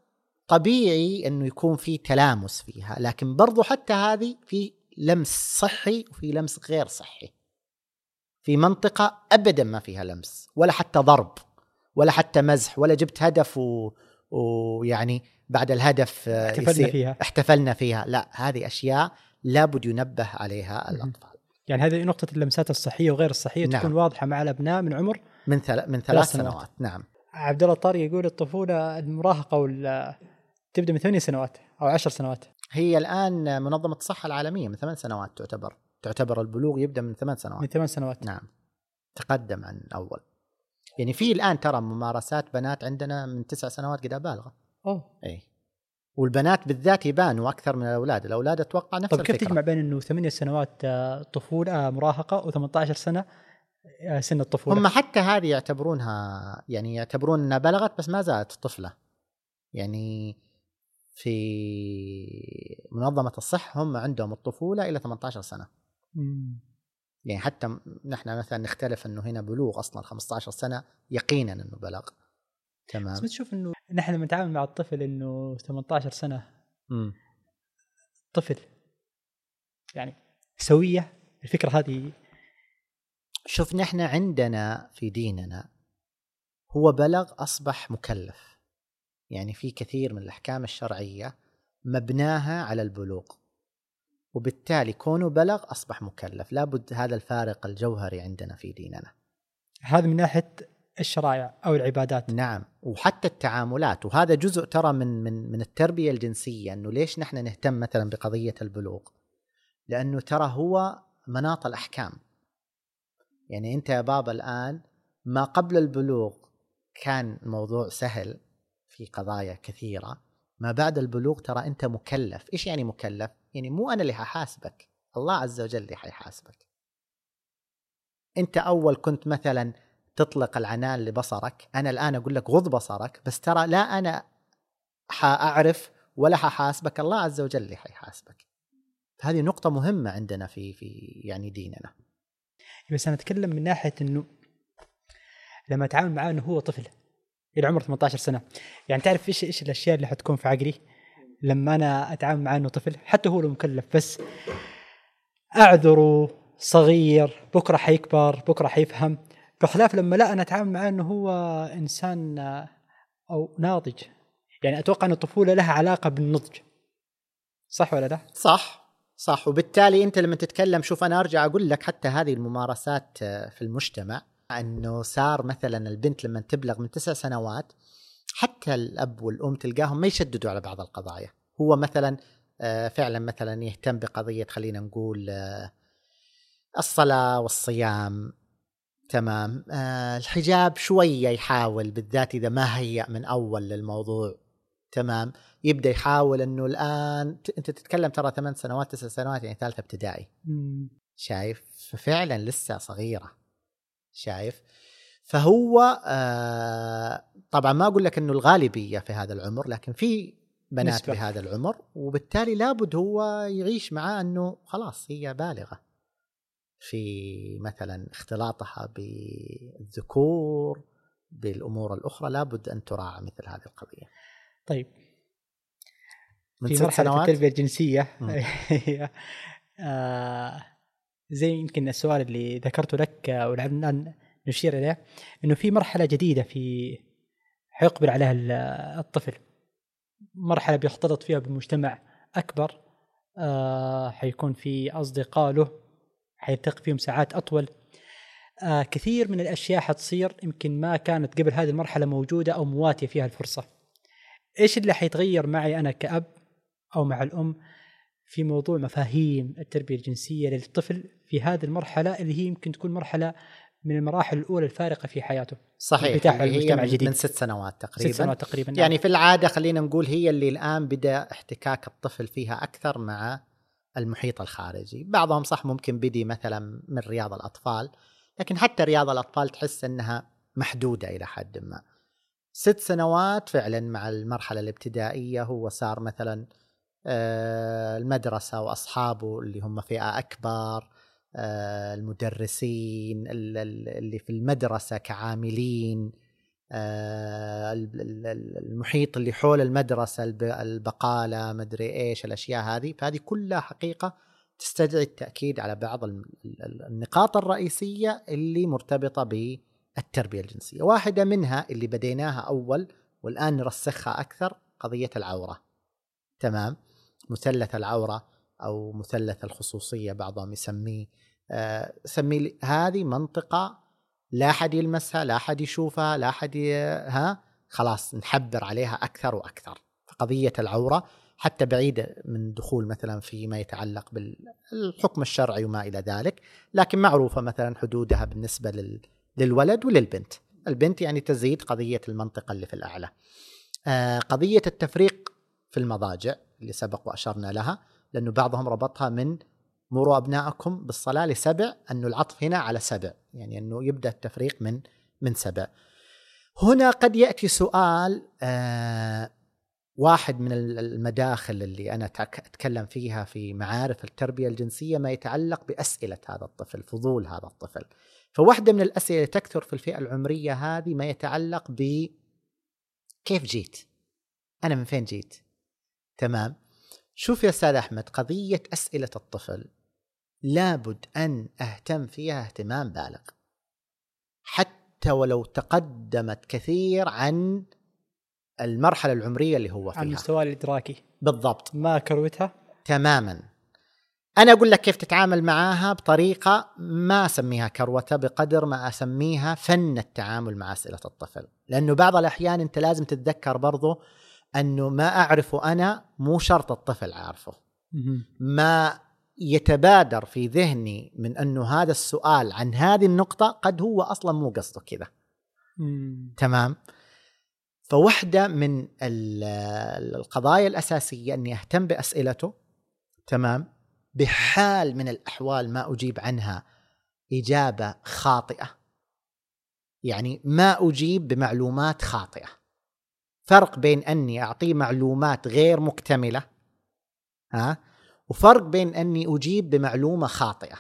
طبيعي أنه يكون في تلامس فيها لكن برضو حتى هذه في لمس صحي وفي لمس غير صحي. في منطقة أبدا ما فيها لمس ولا حتى ضرب ولا حتى مزح ولا جبت هدف و... ويعني بعد الهدف احتفلنا فيها. احتفلنا فيها. لا هذه أشياء لابد ينبه عليها الأطفال. يعني هذه نقطة اللمسات الصحية وغير الصحية نعم. تكون واضحة مع الأبناء من عمر من ثل... من ثلاث سنوات. سنوات. نعم. عبد الله الطاري يقول الطفولة المراهقة وال... تبدأ من ثمانية سنوات أو عشر سنوات. هي الآن منظمة الصحة العالمية من ثمان سنوات تعتبر تعتبر البلوغ يبدأ من ثمان سنوات. من ثمان سنوات. نعم. تقدم عن أول. يعني في الآن ترى ممارسات بنات عندنا من تسع سنوات قد بالغة أوه. أي. والبنات بالذات يبانوا أكثر من الأولاد، الأولاد أتوقع نفس طيب كيف تجمع بين إنه ثمانية سنوات آه، طفولة آه، مراهقة و18 سنة آه، سن الطفولة؟ هم حتى هذه يعتبرونها يعني يعتبرون إنها بلغت بس ما زالت طفلة. يعني في منظمة الصحة هم عندهم الطفولة إلى 18 سنة. مم. يعني حتى نحن مثلا نختلف إنه هنا بلوغ أصلا 15 سنة يقينا إنه بلغ. تمام بس بتشوف إنه نحن لما نتعامل مع الطفل إنه 18 سنة م. طفل يعني سوية الفكرة هذه شوف نحن عندنا في ديننا هو بلغ أصبح مكلف يعني في كثير من الأحكام الشرعية مبناها على البلوغ. وبالتالي كونه بلغ أصبح مكلف. لابد هذا الفارق الجوهري عندنا في ديننا. هذا من ناحية الشرائع أو العبادات. نعم. وحتى التعاملات. وهذا جزء ترى من من من التربية الجنسية إنه ليش نحن نهتم مثلا بقضية البلوغ؟ لأنه ترى هو مناط الأحكام. يعني أنت يا بابا الآن ما قبل البلوغ كان الموضوع سهل. في قضايا كثيرة. ما بعد البلوغ ترى أنت مكلف. إيش يعني مكلف؟ يعني مو أنا اللي ححاسبك. الله عز وجل اللي حيحاسبك. أنت أول كنت مثلا تطلق العنان لبصرك. أنا الآن أقول لك غض بصرك. بس ترى لا أنا حأعرف ولا ححاسبك. الله عز وجل اللي حيحاسبك. هذه نقطة مهمة عندنا في في يعني ديننا. بس أنا أتكلم من ناحية إنه لما أتعامل معاه إنه هو طفل. إلى عمر 18 سنة، يعني تعرف إيش إيش الأشياء اللي حتكون في عقلي لما أنا أتعامل معاه إنه طفل؟ حتى هو لو مكلف بس أعذره صغير بكرة حيكبر بكرة حيفهم. بخلاف لما لا أنا أتعامل معاه إنه هو إنسان أو ناضج. يعني أتوقع إن الطفولة لها علاقة بالنضج. صح ولا لا؟ صح صح. وبالتالي أنت لما تتكلم شوف أنا أرجع أقول لك حتى هذه الممارسات في المجتمع إنه صار مثلا البنت لما تبلغ من تسع سنوات حتى الأب والأم تلقاهم ما يشددوا على بعض القضايا. هو مثلا آه، فعلا مثلا يهتم بقضية خلينا نقول آه، الصلاة والصيام. تمام. آه الحجاب شوية يحاول بالذات إذا ما هيأ من أول للموضوع. تمام. يبدأ يحاول أنه الآن أنت تتكلم ترى ثمان سنوات تسع سنوات يعني ثالثة ابتدائي. شايف؟ ففعلا لسه صغيرة. شايف. فهو آه طبعا ما أقول لك أنه الغالبية في هذا العمر لكن في بنات نسبة. بهذا العمر وبالتالي لابد هو يعيش معاه أنه خلاص هي بالغة. في مثلا اختلاطها بالذكور بالأمور الأخرى لابد أن تراعى مثل هذه القضية. طيب. من في ست مرحلة سنوات؟ التربية الجنسية. زي يمكن السؤال اللي ذكرته لك ولعلنا نشير إليه إنه في مرحلة جديدة في حيقبل عليها ال- الطفل. مرحلة بيختلط فيها بمجتمع أكبر آه حيكون في أصدقاء له حيلتقي فيهم ساعات أطول. آه كثير من الأشياء حتصير يمكن ما كانت قبل هذه المرحلة موجودة أو مواتية فيها الفرصة. إيش اللي حيتغير معي أنا كأب أو مع الأم؟ في موضوع مفاهيم التربية الجنسية للطفل في هذه المرحلة اللي هي يمكن تكون مرحلة من المراحل الأولى الفارقة في حياته صحيح اللي هي المجتمع من- الجديد. من ست سنوات ست تقريبا سنوات تقريبا نعم. يعني في العادة خلينا نقول هي اللي الآن بدأ احتكاك الطفل فيها أكثر مع المحيط الخارجي بعضهم صح ممكن بدي مثلا من رياض الأطفال لكن حتى رياض الأطفال تحس إنها محدودة إلى حد ما ست سنوات فعلا مع المرحلة الابتدائية هو صار مثلا آه، المدرسة وأصحابه اللي هم فئة أكبر آه، المدرسين ال- ال- اللي في المدرسة كعاملين آه، ال- ال- ال- المحيط اللي حول المدرسة الب- البقالة مدري إيش الأشياء هذه. فهذه كلها حقيقة تستدعي التأكيد على بعض ال- ال- النقاط الرئيسية اللي مرتبطة بالتربية الجنسية. واحدة منها اللي بديناها أول والآن نرسخها أكثر قضية العورة. تمام؟ مثلث العورة أو مثلث الخصوصية بعضهم يسميه. آه، سميه هذه منطقة لا حد يلمسها لا حد يشوفها لا حد ي... ها؟ خلاص نحبر عليها أكثر وأكثر. فقضيه العورة حتى بعيدة من دخول مثلا فيما يتعلق بالحكم الشرعي وما إلى ذلك لكن معروفة مثلا حدودها بالنسبة لل... للولد وللبنت. البنت يعني تزيد قضية المنطقة اللي في الأعلى. آه، قضية التفريق في المضاجع. اللي سبق وأشرنا لها لأنه بعضهم ربطها من مروا ابنائكم بالصلاة لسبع انه العطف هنا على سبع يعني أنه يبدأ التفريق من من سبع. هنا قد يأتي سؤال آه واحد من المداخل اللي أنا تك- أتكلم فيها في معارف التربية الجنسية ما يتعلق بأسئلة هذا الطفل فضول هذا الطفل. فواحدة من الأسئلة اللي تكثر في الفئة العمرية هذه ما يتعلق ب كيف جيت؟ أنا من فين جيت؟ تمام. شوف يا أستاذ أحمد قضية أسئلة الطفل لابد أن أهتم فيها اهتمام بالغ. حتى ولو تقدمت كثير عن المرحلة العمرية اللي هو فيها. المستوى الإدراكي. بالضبط. ما كروتها؟ تماما. أنا أقول لك كيف تتعامل معاها بطريقة ما أسميها كروتة بقدر ما أسميها فن التعامل مع أسئلة الطفل. لأنه بعض الأحيان أنت لازم تتذكر برضو أنه ما أعرفه أنا مو شرط الطفل عارفه. ما يتبادر في ذهني من أنه هذا السؤال عن هذه النقطة قد هو أصلا مو قصده كذا. تمام؟ فواحدة من ال- القضايا الأساسية أني أهتم بأسئلته تمام؟ بحال من الأحوال ما أجيب عنها إجابة خاطئة. يعني ما أجيب بمعلومات خاطئة. فرق بين أني أعطيه معلومات غير مكتملة ها وفرق بين أني أجيب بمعلومة خاطئة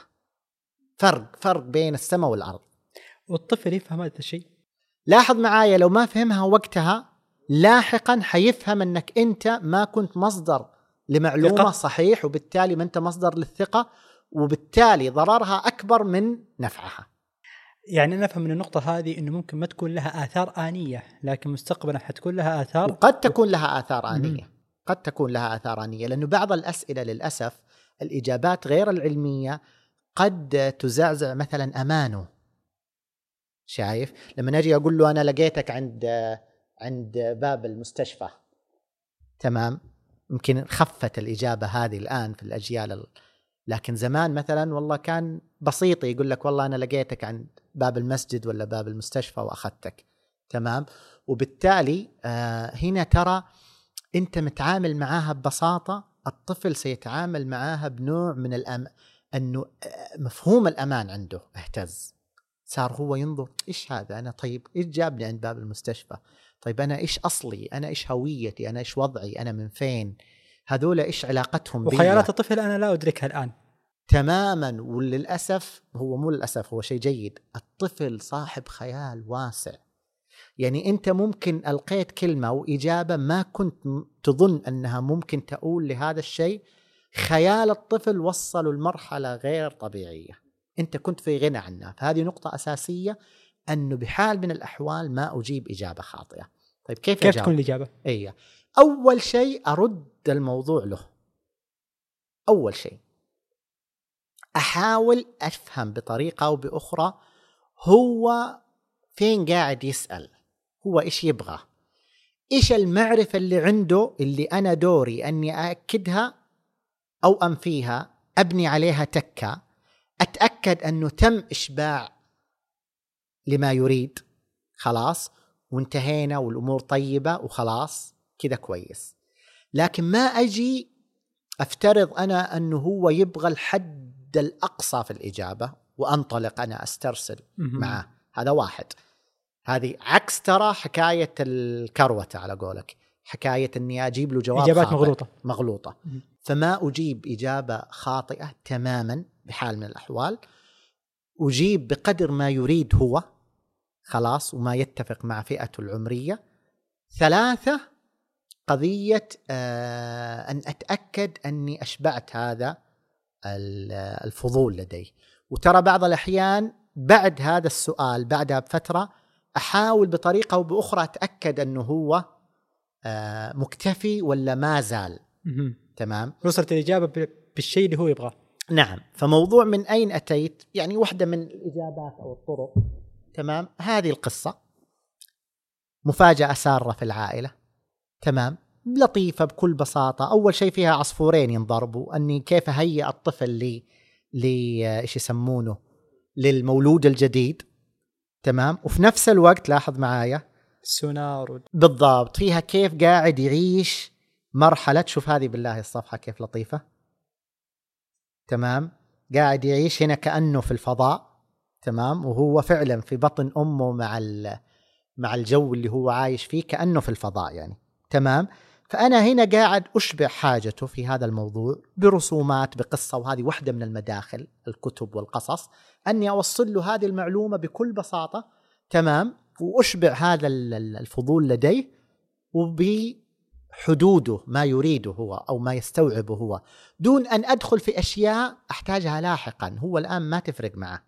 فرق فرق بين السماء والأرض والطفل يفهم هذا الشيء لاحظ معايا لو ما فهمها وقتها لاحقا حيفهم أنك أنت ما كنت مصدر لمعلومة ثقة. صحيح وبالتالي ما أنت مصدر للثقة وبالتالي ضررها أكبر من نفعها. يعني أنا أفهم من النقطة هذه إنه ممكن ما تكون لها آثار آنية لكن مستقبلا حتكون لها آثار وقد تكون لها آثار آنية مهم. قد تكون لها آثار آنية لأنه بعض الأسئلة للأسف الإجابات غير العلمية قد تزعزع مثلا امانه. شايف؟ لما أجي أقول له أنا لقيتك عند عند باب المستشفى تمام؟ يمكن خفت الإجابة هذه الآن في الأجيال ال... لكن زمان مثلا والله كان بسيط يقول لك والله أنا لقيتك عند باب المسجد ولا باب المستشفى وأخذتك. تمام؟ وبالتالي آه هنا ترى أنت متعامل معاها ببساطة الطفل سيتعامل معاها بنوع من الأم... أنه آه، مفهوم الأمان عنده اهتز. صار هو ينظر إيش هذا؟ أنا طيب إيش جابني عند باب المستشفى؟ طيب أنا إيش أصلي؟ أنا إيش هويتي؟ أنا إيش وضعي؟ أنا من فين؟ هذول إيش علاقتهم بي؟ وخيالات الطفل أنا لا أدركها الآن. تماما وللأسف هو مو للأسف هو شيء جيد. الطفل صاحب خيال واسع. يعني أنت ممكن ألقيت كلمة أو اجابه ما كنت تظن أنها ممكن تؤول لهذا الشيء. خيال الطفل وصله لمرحلة غير طبيعية. أنت كنت في غنى عنها. فهذه نقطة أساسية أنه بحال من الأحوال ما أجيب إجابة خاطئة. طيب كيف, كيف أجاوب؟ تكون الإجابة؟ اي أول شيء أرد الموضوع له. أول شيء. أحاول أفهم بطريقة أو بأخرى هو فين قاعد يسأل؟ هو إيش يبغى؟ إيش المعرفة اللي عنده اللي أنا دوري أني أأكدها أو انفيها أبني عليها تكة أتأكد أنه تم إشباع لما يريد خلاص وانتهينا والأمور طيبة وخلاص كذا كويس. لكن ما أجي أفترض أنا أنه هو يبغى الحد الأقصى في الإجابة وأنطلق أنا أسترسل. معه. هذا واحد. هذه عكس ترى حكاية الكروتة على قولك. حكاية إني أجيب له جواب إجابات. مغلوطة. مغلوطة. فما أجيب إجابة خاطئة تماما بحال من الأحوال. أجيب بقدر ما يريد هو خلاص وما يتفق مع فئته العمرية. ثلاثة قضية آه أن أتأكد أني أشبعت هذا الفضول لدي. وترى بعض الأحيان بعد هذا السؤال بعدها بفتره أحاول بطريقة أو بأخرى أتأكد أنه هو آه مكتفي ولا ما زال. تمام؟ وصلت الإجابة ب- بالشيء اللي هو يبغاه. نعم. فموضوع من أين أتيت؟ يعني واحدة من الإجابات أو الطرق. تمام؟ هذه القصة مفاجأة سارة في العائلة. تمام؟ لطيفة بكل بساطة. أول شيء فيها عصفورين ينضربوا. أني كيف أهيئ الطفل ل ل إيش يسمونه للمولود الجديد. تمام؟ وفي نفس الوقت لاحظ معايا. السونار وال- بالضبط. فيها كيف قاعد يعيش مرحلة شوف هذه بالله الصفحة كيف لطيفة. تمام؟ قاعد يعيش هنا كأنه في الفضاء. تمام؟ وهو فعلا في بطن أمه مع مع الجو اللي هو عايش فيه كأنه في الفضاء يعني. تمام؟ فأنا هنا قاعد أشبع حاجته في هذا الموضوع برسومات بقصة وهذه واحدة من المداخل الكتب والقصص. أني أوصل له هذه المعلومة بكل بساطة تمام؟ واشبع هذا ال- ال- الفضول لديه وبحدوده ما يريده هو أو ما يستوعبه هو. دون أن أدخل في أشياء أحتاجها لاحقا هو الآن ما تفرق معه.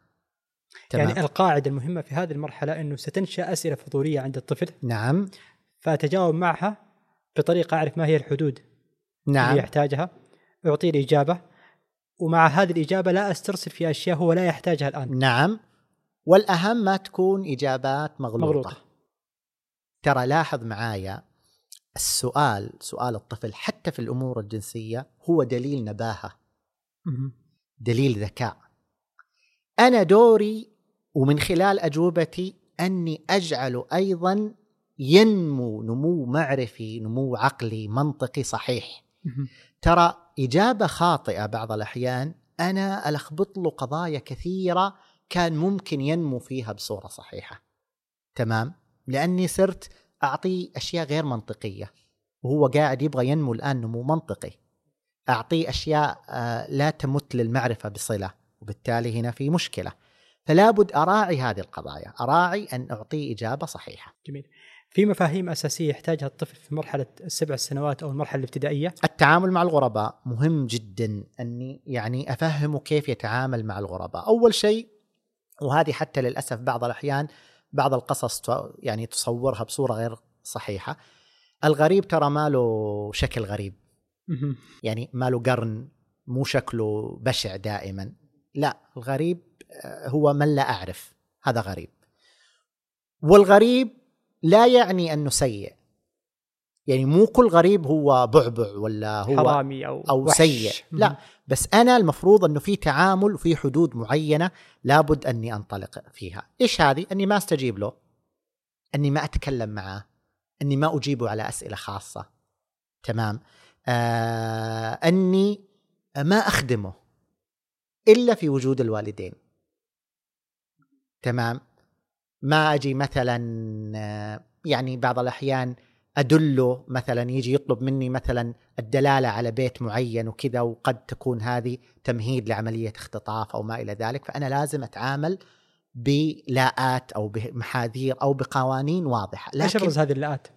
تمام؟ يعني القاعدة المهمة في هذه المرحلة إنه ستنشأ أسئلة فضولية عند الطفل. نعم. فأتجاوب معها بطريقة أعرف ما هي الحدود اللي نعم يحتاجها اعطيه الاجابه ومع هذه الإجابة لا أسترسل في أشياء هو لا يحتاجها الآن نعم والأهم ما تكون إجابات مغلوطة, مغلوطة. مغلوطة. ترى لاحظ معايا السؤال سؤال الطفل حتى في الأمور الجنسية هو دليل نباهة. دليل ذكاء أنا دوري ومن خلال أجوبتي أني اجعله أيضا ينمو نمو معرفي نمو عقلي منطقي صحيح. ترى إجابة خاطئة بعض الأحيان أنا ألخبط له قضايا كثيرة كان ممكن ينمو فيها بصورة صحيحة. تمام؟ لأني صرت اعطيه أشياء غير منطقية وهو قاعد يبغى ينمو الآن نمو منطقي. اعطيه أشياء آه، لا تمت للمعرفة بصلة وبالتالي هنا في مشكلة. فلا بد أراعي هذه القضايا أراعي أن اعطيه إجابة صحيحة. جميل. في مفاهيم أساسية يحتاجها الطفل في مرحلة السبع سنوات أو المرحلة الابتدائية؟ التعامل مع الغرباء مهم جدا. أني يعني أفهمه كيف يتعامل مع الغرباء. أول شيء وهذه حتى للأسف بعض الأحيان بعض القصص يعني تصورها بصورة غير صحيحة. الغريب ترى ما له شكل غريب. يعني ما له قرن مو شكله بشع دائما. لا الغريب آه، هو من لا أعرف. هذا غريب. والغريب لا يعني أنه سيء. يعني مو كل غريب هو بعبع ولا هو حرامي أو أو وحش. سيء. لا بس أنا المفروض أنه في تعامل وفي حدود معينة لابد أني أنطلق فيها. إيش هذه؟ أني ما أستجيب له. أني ما أتكلم معاه أني ما أجيبه على أسئلة خاصة. تمام؟ آه أني ما أخدمه إلا في وجود الوالدين. تمام؟ ما أجي مثلا يعني بعض الأحيان أدله مثلا يجي يطلب مني مثلا الدلالة على بيت معين وكذا وقد تكون هذه تمهيد لعملية اختطاف أو ما إلى ذلك. فأنا لازم أتعامل بلاءات أو بمحاذير أو بقوانين واضحة. إيش ابرز هذه اللاءات؟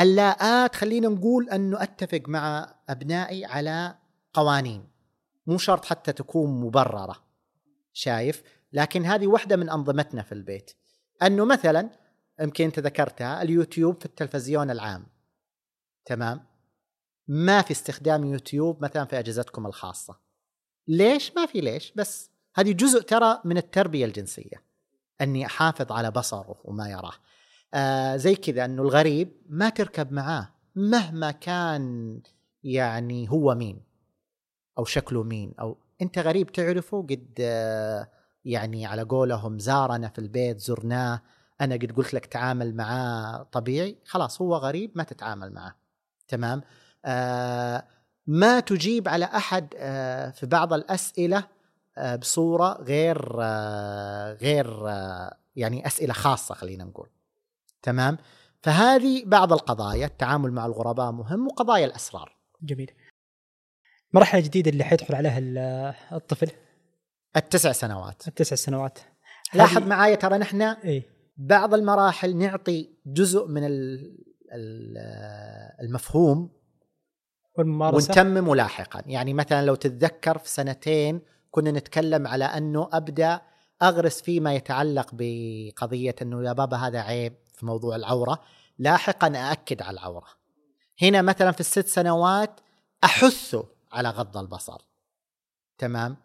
اللاءات خلينا نقول أنه أتفق مع أبنائي على قوانين. مو شرط حتى تكون مبررة شايف؟ لكن هذه واحدة من أنظمتنا في البيت. أنه مثلا يمكن أنت ذكرتها اليوتيوب في التلفزيون العام. تمام؟ ما في استخدام يوتيوب مثلا في أجهزتكم الخاصة. ليش؟ ما في ليش بس هذه جزء ترى من التربية الجنسية. أني أحافظ على بصره وما يراه. آه زي كذا أنه الغريب ما تركب معاه مهما كان يعني هو مين أو شكله مين أو أنت غريب تعرفه قد آه يعني على قولهم زارنا في البيت زرناه. أنا قد قلت لك تعامل معاه طبيعي. خلاص هو غريب ما تتعامل معاه. تمام؟ آه ما تجيب على أحد آه في بعض الأسئلة آه بصورة غير آه غير آه يعني أسئلة خاصة خلينا نقول. تمام؟ فهذه بعض القضايا. التعامل مع الغرباء مهم وقضايا الأسرار. جميل. مرحلة جديدة اللي حيدخل عليها الطفل. التسع سنوات. التسع سنوات. لاحظ معايا ترى نحن إيه؟ بعض المراحل نعطي جزء من المفهوم والممارسة. ونتممه لاحقا يعني مثلا لو تتذكر في سنتين كنا نتكلم على أنه أبدأ أغرس فيما يتعلق بقضية أنه يا بابا هذا عيب في موضوع العورة لاحقا أأكد على العورة. هنا مثلا في الست سنوات أحثه على غض البصر. تمام؟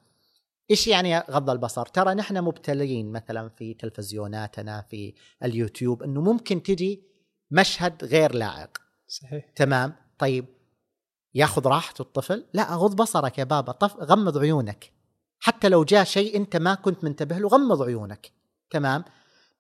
إيش يعني غض البصر؟ ترى نحن مبتلين مثلا في تلفزيوناتنا في اليوتيوب إنه ممكن تجي مشهد غير لائق. صحيح. تمام؟ طيب ياخذ راحته الطفل؟ لا غض بصرك يا بابا، طف غمض عيونك. حتى لو جاء شيء أنت ما كنت منتبه له غمض عيونك. تمام؟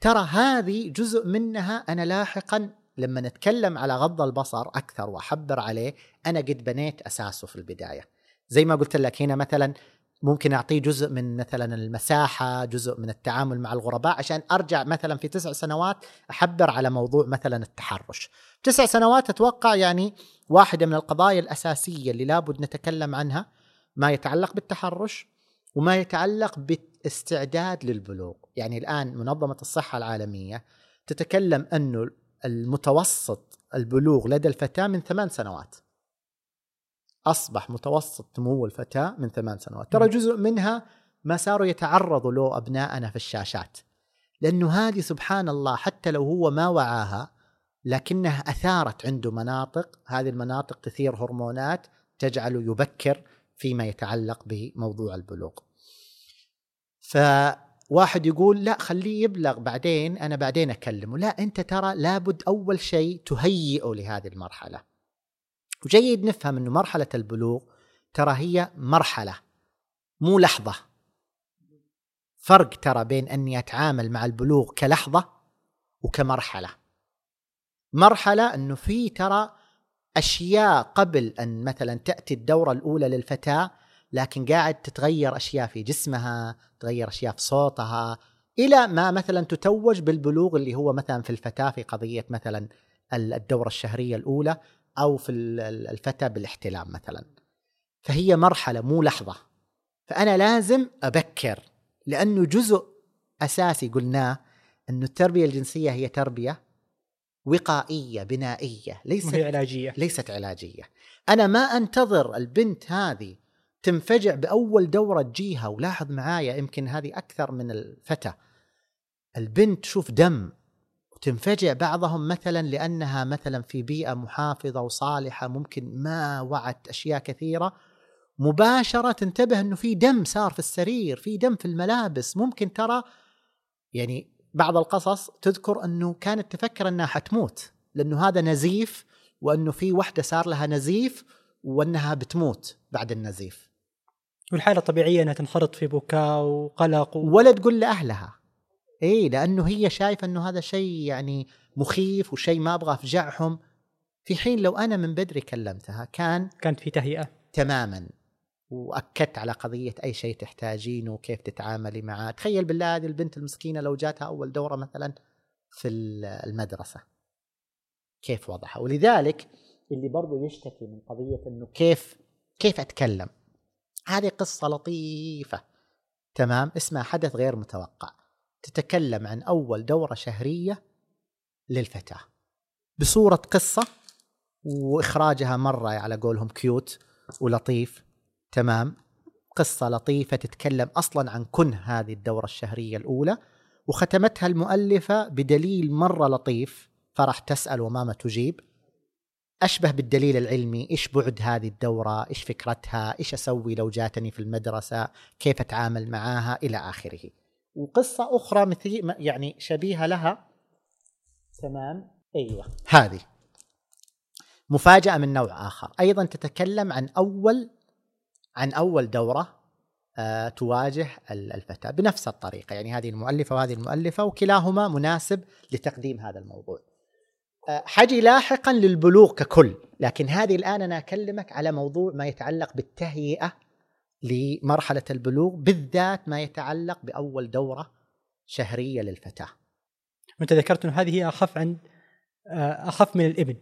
ترى هذه جزء منها أنا لاحقا لما نتكلم على غض البصر أكثر وأحبر عليه أنا قد بنيت أساسه في البداية. زي ما قلت لك هنا مثلا ممكن أعطيه جزء من مثلا المساحة، جزء من التعامل مع الغرباء عشان أرجع مثلا في تسع سنوات احبر على موضوع مثلا التحرش. تسع سنوات أتوقع يعني واحدة من القضايا الأساسية اللي لابد نتكلم عنها ما يتعلق بالتحرش وما يتعلق بالاستعداد للبلوغ، يعني الآن منظمة الصحة العالمية تتكلم أنه المتوسط البلوغ لدى الفتاة من ثمان سنوات. أصبح متوسط نمو الفتاة من ثمان سنوات. ترى جزء منها ما صاروا يتعرضوا له أبنائنا في الشاشات. لأنه هذه سبحان الله حتى لو هو ما وعاها لكنها أثارت عنده مناطق. هذه المناطق تثير هرمونات تجعله يبكر فيما يتعلق بموضوع البلوغ. فواحد يقول لا خليه يبلغ بعدين أنا بعدين أكلمه. لا أنت ترى لابد أول شيء تهيئه لهذه المرحلة. وجيد نفهم إنه مرحلة البلوغ ترى هي مرحلة مو لحظة. فرق ترى بين أني أتعامل مع البلوغ كلحظة وكمرحلة. مرحلة إنه في ترى أشياء قبل أن مثلا تأتي الدورة الأولى للفتاة لكن قاعد تتغير أشياء في جسمها تغير أشياء في صوتها إلى ما مثلا تتوج بالبلوغ اللي هو مثلا في الفتاة في قضية مثلا الدورة الشهرية الأولى. أو في الفتى بالاحتلام مثلا. فهي مرحلة مو لحظة. فأنا لازم أبكر لأنه جزء أساسي قلناه إنه التربية الجنسية هي تربية وقائية بنائية ليست علاجية. ليست علاجية. أنا ما أنتظر البنت هذه تنفجع بأول دورة تجيها. ولاحظ معايا يمكن هذه أكثر من الفتى. البنت تشوف دم. وتنفجع بعضهم مثلا لأنها مثلا في بيئة محافظة وصالحة ممكن ما وعت أشياء كثيرة مباشرة تنتبه إنه في دم صار في السرير، في دم في الملابس، ممكن ترى يعني بعض القصص تذكر إنه كانت تفكر إنها حتموت لأنه هذا نزيف وإنه في وحدة صار لها نزيف وإنها بتموت بعد النزيف. والحالة الطبيعيه إنها تنخرط في بكاء وقلق و... ولا تقول لأهلها اي لأنه هي شايفة إنه هذا شيء يعني مخيف وشيء ما أبغى أفجعهم. في حين لو أنا من بدري كلمتها كان كانت في تهيئة. تماما وأكدت على قضية أي شيء تحتاجينه وكيف تتعاملي معاه تخيل بالله هذه البنت المسكينة لو جاتها أول دورة مثلا في المدرسة. كيف وضعها؟ ولذلك اللي برضو يشتكي من قضية إنه كيف كيف أتكلم؟ هذه قصة لطيفة. تمام؟ اسمها حدث غير متوقع. تتكلم عن أول دورة شهرية للفتاة. بصورة قصة وإخراجها مرة على قولهم كيوت ولطيف. تمام؟ قصة لطيفة تتكلم أصلا عن كن هذه الدورة الشهرية الأولى وختمتها المؤلفة بدليل مرة لطيف فرح تسأل وماما تجيب. أشبه بالدليل العلمي إيش بعد هذه الدورة؟ إيش فكرتها؟ إيش أسوي لو جاتني في المدرسة؟ كيف أتعامل معاها؟ إلى آخره. وقصة أخرى مثل يعني شبيهة لها. تمام؟ أيوه. هذه. مفاجأة من نوع آخر. أيضا تتكلم عن اول عن أول دورة آه، تواجه الفتاة بنفس الطريقة. يعني هذه المؤلفة وهذه المؤلفة وكلاهما مناسب لتقديم هذا الموضوع. آه، حجي لاحقا للبلوغ ككل لكن هذه الآن أنا أكلمك على موضوع ما يتعلق بالتهيئة لمرحلة البلوغ بالذات ما يتعلق بأول دورة شهرية للفتاة. وانت ذكرت إنه هذه هي أخف عند آه، أخف من الإبن.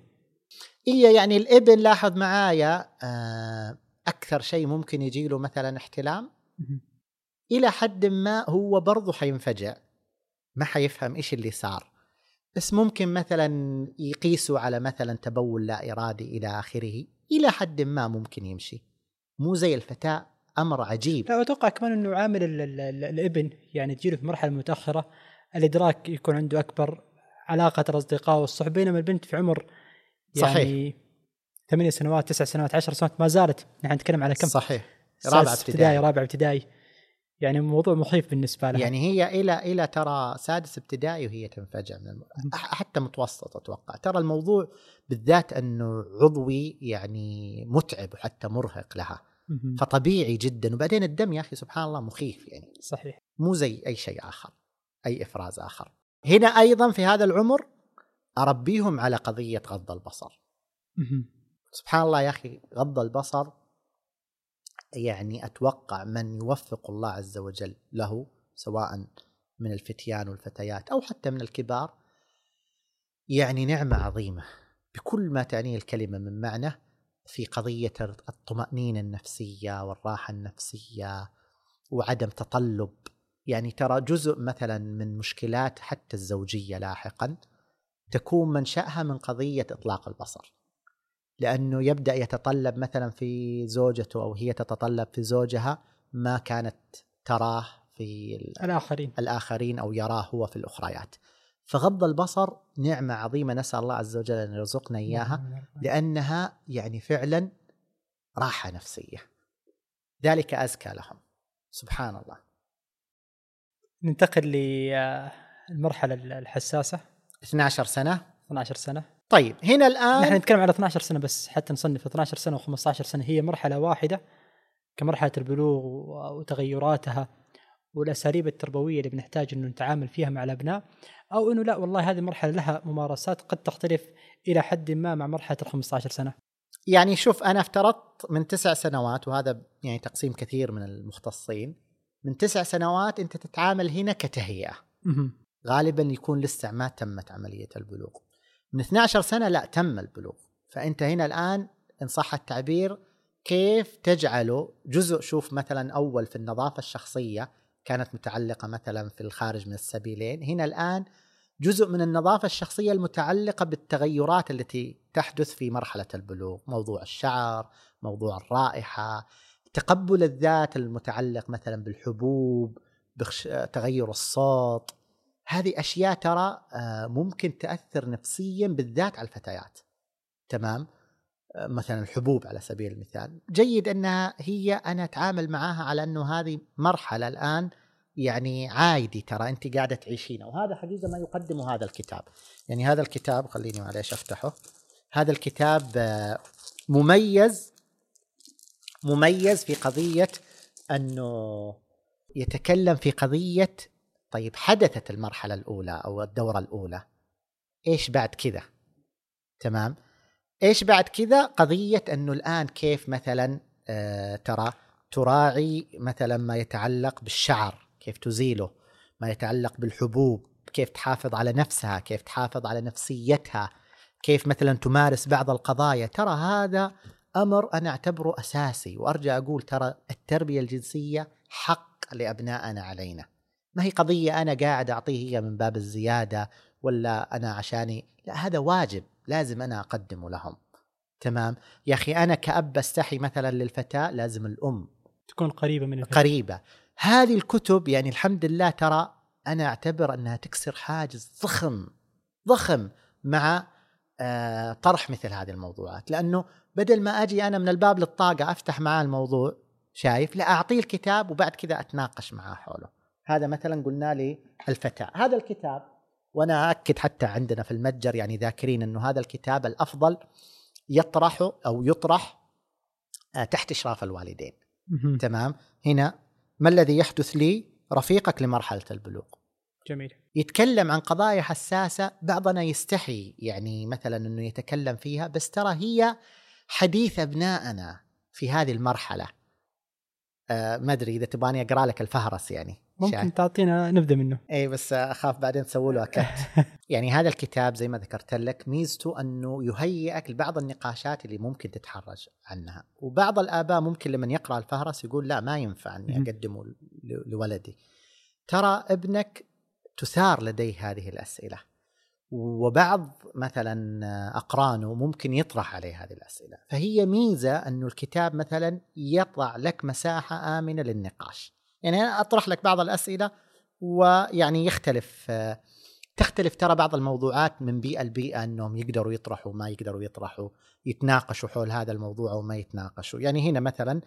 هي يعني الإبن لاحظ معايا آه، أكثر شيء ممكن يجي له مثلا احتلام. إلى حد ما هو برضه حينفجع. ما حيفهم إيش اللي صار. بس ممكن مثلا يقيسوا على مثلا تبول لا إرادي إلى آخره. إلى حد ما ممكن يمشي. مو زي الفتاة. أمر عجيب. لا أتوقع كمان إنه عامل ال ال ال الإبن يعني تجيله في مرحلة متأخرة الإدراك يكون عنده أكبر علاقة الأصدقاء والصحب بينما البنت في عمر يعني صحيح. ثمانية سنوات تسع سنوات عشر سنوات ما زالت. نحن نتكلم على كم؟ صحيح. رابعة ابتدائي. رابعة ابتدائي. يعني موضوع مخيف بالنسبة لها يعني هي إلى إلى ترى سادس ابتدائي وهي تنفجع من الم... حتى متوسط أتوقع. ترى الموضوع بالذات إنه عضوي يعني متعب وحتى مرهق لها. فطبيعي جدا. وبعدين الدم يا أخي سبحان الله مخيف يعني. صحيح. مو زي أي شيء آخر أي إفراز آخر. هنا أيضا في هذا العمر أربيهم على قضية غض البصر. سبحان الله يا أخي غض البصر يعني أتوقع من يوفق الله عز وجل له سواء من الفتيان والفتيات أو حتى من الكبار يعني نعمة عظيمة. بكل ما تعنيه الكلمة من معنى في قضية الطمأنينة النفسية والراحة النفسية وعدم تطلب. يعني ترى جزء مثلا من مشكلات حتى الزوجية لاحقا تكون منشأها من قضية إطلاق البصر. لأنه يبدأ يتطلب مثلا في زوجته أو هي تتطلب في زوجها ما كانت تراه في ال- الآخرين. الآخرين أو يراه هو في الأخريات. فغض البصر نعمة عظيمة نسأل الله عز وجل أن يرزقنا إياها لأنها يعني فعلا راحة نفسية. ذلك أزكى لهم. سبحان الله. ننتقل للمرحلة الحساسة. 12 سنة. 12 سنة. طيب هنا الآن نحن نتكلم على 12 سنة بس حتى نصنف 12 سنة و15 سنة. هي مرحلة واحدة كمرحلة البلوغ وتغيراتها والأساليب التربوية اللي بنحتاج أنه نتعامل فيها مع الأبناء. أو أنه لا والله هذه المرحلة لها ممارسات قد تختلف إلى حد ما مع مرحلة ال 15 سنة. يعني شوف أنا افترضت من تسع سنوات وهذا يعني تقسيم كثير من المختصين من تسع سنوات أنت تتعامل هنا كتهيئة. غالبا يكون لسه ما تمت عملية البلوغ. من 12 سنة لا تم البلوغ. فأنت هنا الآن إن صح التعبير كيف تجعله جزء شوف مثلا أول في النظافة الشخصية كانت متعلقة مثلا في الخارج من السبيلين. هنا الآن جزء من النظافة الشخصية المتعلقة بالتغيرات التي تحدث في مرحلة البلوغ. موضوع الشعر موضوع الرائحة تقبل الذات المتعلق مثلا بالحبوب. تغير الصوت. هذه أشياء ترى آه، ممكن تأثر نفسيا بالذات على الفتيات. تمام؟ مثلا الحبوب على سبيل المثال. جيد أنها هي أنا أتعامل معاها على أنه هذه مرحلة الآن يعني عادي ترى أنت قاعدة تعيشينها وهذا حقيقة ما يقدمه هذا الكتاب. يعني هذا الكتاب خليني معليش أفتحه. هذا الكتاب آه، مميز مميز في قضية أنه يتكلم في قضية طيب حدثت المرحلة الأولى أو الدورة الأولى. إيش بعد كذا؟ تمام؟ إيش بعد كذا؟ قضية أنه الآن كيف مثلا آه ترى تراعي مثلا ما يتعلق بالشعر كيف تزيله ما يتعلق بالحبوب كيف تحافظ على نفسها كيف تحافظ على نفسيتها كيف مثلا تمارس بعض القضايا. ترى هذا أمر أنا أعتبره أساسي وأرجع أقول ترى التربية الجنسية حق لأبنائنا علينا. ما هي قضية أنا قاعد أعطيه هي من باب الزيادة ولا أنا عشاني. لا هذا واجب. لازم أنا أقدمه لهم. تمام؟ يا أخي أنا كأب أستحي مثلا للفتاة لازم الأم تكون قريبة من الفتاة. قريبة. هذه الكتب يعني الحمد لله ترى أنا أعتبر أنها تكسر حاجز ضخم ضخم مع آه، طرح مثل هذه الموضوعات. لأنه بدل ما أجي أنا من الباب للطاقة أفتح معاه الموضوع شايف؟ لا أعطيه الكتاب وبعد كذا أتناقش معاه حوله. هذا مثلا قلنا لي الفتاة. هذا الكتاب وأنا اكد حتى عندنا في المتجر يعني ذاكرين إنه هذا الكتاب الأفضل يطرح أو يطرح آه، تحت إشراف الوالدين. تمام؟ هنا ما الذي يحدث لي رفيقك لمرحلة البلوغ؟ جميل. يتكلم عن قضايا حساسة بعضنا يستحي يعني مثلا إنه يتكلم فيها بس ترى هي حديث ابنائنا في هذه المرحلة. آه ما أدري إذا تبغاني أقرأ لك الفهرس يعني. ممكن تعطينا نبذة منه. اي بس أخاف بعدين تسوي له اكت يعني هذا الكتاب زي ما ذكرت لك ميزته أنه يهيئك لبعض النقاشات اللي ممكن تتحرج عنها. وبعض الآباء ممكن لما يقرأ الفهرس يقول لا ما ينفع إني. أقدمه لولدي. ترى ابنك تثار لديه هذه الأسئلة. وبعض مثلا أقرانه ممكن يطرح عليه هذه الأسئلة. فهي ميزة أنه الكتاب مثلا يضع لك مساحة آمنة للنقاش. يعني أنا أطرح لك بعض الأسئلة ويعني يختلف تختلف ترى بعض الموضوعات من بيئة لبيئة إنهم يقدروا يطرحوا ما يقدروا يطرحوا يتناقشوا حول هذا الموضوع أو ما يتناقشوا. يعني هنا مثلا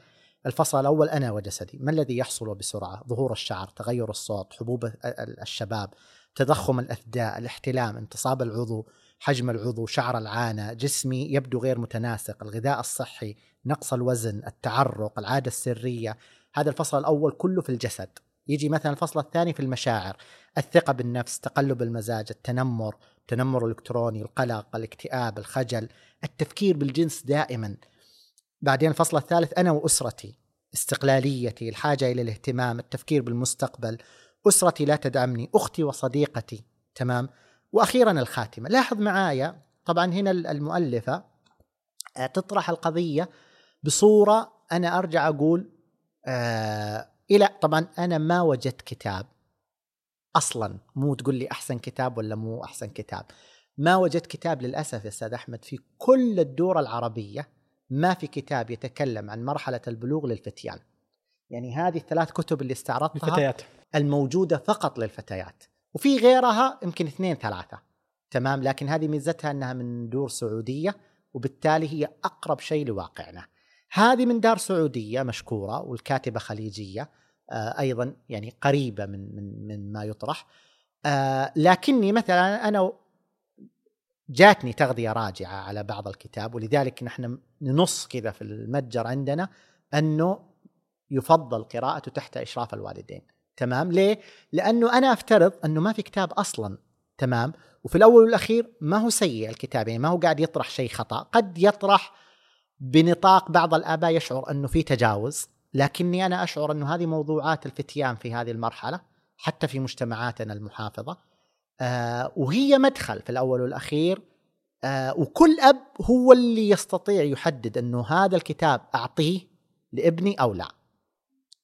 الفصل الأول أنا وجسدي ما الذي يحصل بسرعة؟ ظهور الشعر تغير الصوت حبوب ال- ال- الشباب تضخم الأثداء الاحتلام انتصاب العضو حجم العضو شعر العانة جسمي يبدو غير متناسق الغذاء الصحي نقص الوزن التعرق العادة السرية هذا الفصل الأول كله في الجسد. يجي مثلا الفصل الثاني في المشاعر. الثقة بالنفس تقلب المزاج التنمر التنمر الإلكتروني القلق الاكتئاب الخجل. التفكير بالجنس دائما. بعدين الفصل الثالث أنا وأسرتي. استقلاليتي الحاجة إلى الاهتمام التفكير بالمستقبل. أسرتي لا تدعمني أختي وصديقتي. تمام؟ وأخيرا الخاتمة. لاحظ معايا طبعا هنا المؤلفة آه، تطرح القضية بصورة أنا أرجع أقول آه إلى طبعا أنا ما وجدت كتاب أصلا. مو تقول لي أحسن كتاب ولا مو أحسن كتاب. ما وجدت كتاب للأسف يا أستاذ أحمد في كل الدول العربية ما في كتاب يتكلم عن مرحلة البلوغ للفتيان. يعني هذه الثلاث كتب اللي استعرضتها الفتيات الموجودة فقط للفتيات. وفي غيرها يمكن اثنين ثلاثة. تمام؟ لكن هذه ميزتها أنها من دور سعودية وبالتالي هي أقرب شيء لواقعنا. هذه من دار سعودية مشكورة والكاتبة خليجية آه أيضا يعني قريبة من من من ما يطرح. آه لكني مثلا أنا جاتني تغذية راجعة على بعض الكتاب ولذلك نحن ننص كذا في المتجر عندنا أنه يفضل قراءته تحت إشراف الوالدين. تمام؟ ليه؟ لأنه أنا أفترض أنه ما في كتاب أصلا. تمام؟ وفي الأول والأخير ما هو سيء الكتاب يعني ما هو قاعد يطرح شيء خطأ. قد يطرح بنطاق بعض الآباء يشعر أنه في تجاوز لكني أنا أشعر أنه هذه موضوعات الفتيان في هذه المرحلة حتى في مجتمعاتنا المحافظة. آه وهي مدخل في الأول والأخير. آه وكل أب هو اللي يستطيع يحدد أنه هذا الكتاب أعطيه لابني أو لا.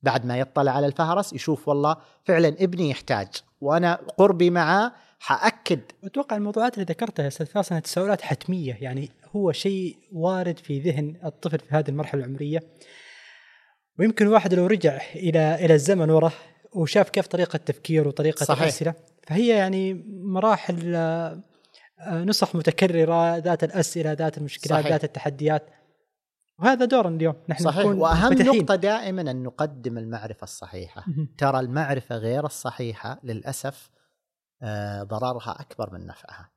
بعد ما يطلع على الفهرس يشوف والله فعلا ابني يحتاج وأنا قربي معاه حأكد أتوقع الموضوعات اللي ذكرتها يا أستاذ فاصل انها تساؤلات حتمية يعني هو شيء وارد في ذهن الطفل في هذه المرحلة العمرية ويمكن الواحد لو رجع إلى إلى الزمن ورا وشاف كيف طريقة تفكير وطريقة صحيح. الاسئله فهي يعني مراحل آه، نسخ متكررة ذات الأسئلة ذات المشكلات صحيح. ذات التحديات وهذا دورنا اليوم. نحن صحيح. نكون وأهم منفتحين. نقطه دائما أن نقدم المعرفة الصحيحة. ترى المعرفة غير الصحيحة للأسف آه، ضررها أكبر من نفعها.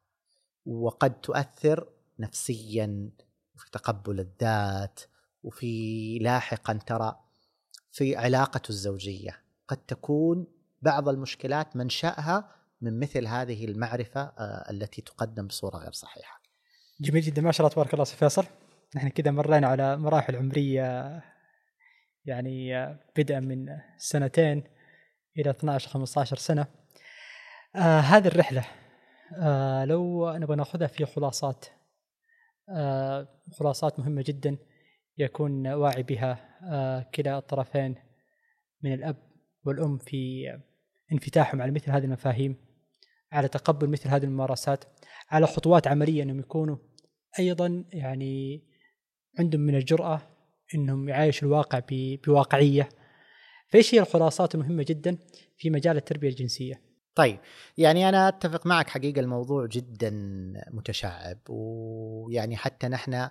وقد تؤثر نفسيا في تقبل الذات وفي لاحقا ترى في علاقته الزوجية. قد تكون بعض المشكلات منشأها من مثل هذه المعرفة آه، التي تقدم بصورة غير صحيحة. جميل جدا. ما شاء الله تبارك الله فيصل. نحن كذا مرينا على مراحل عمرية يعني بدءا من سنتين إلى 12 15 سنة. آه هذه الرحلة آه لو نبغى ناخذها في خلاصات آه خلاصات مهمة جدا يكون واعي بها آه كلا الطرفين من الأب والأم في انفتاحهم على مثل هذه المفاهيم على تقبل مثل هذه الممارسات على خطوات عملية إنهم يكونوا أيضا يعني عندهم من الجرأة إنهم يعايشوا الواقع بواقعية فإيش هي الخلاصات المهمة جدا في مجال التربية الجنسية؟ طيب يعني أنا أتفق معك حقيقة الموضوع جدا متشعب ويعني حتى نحن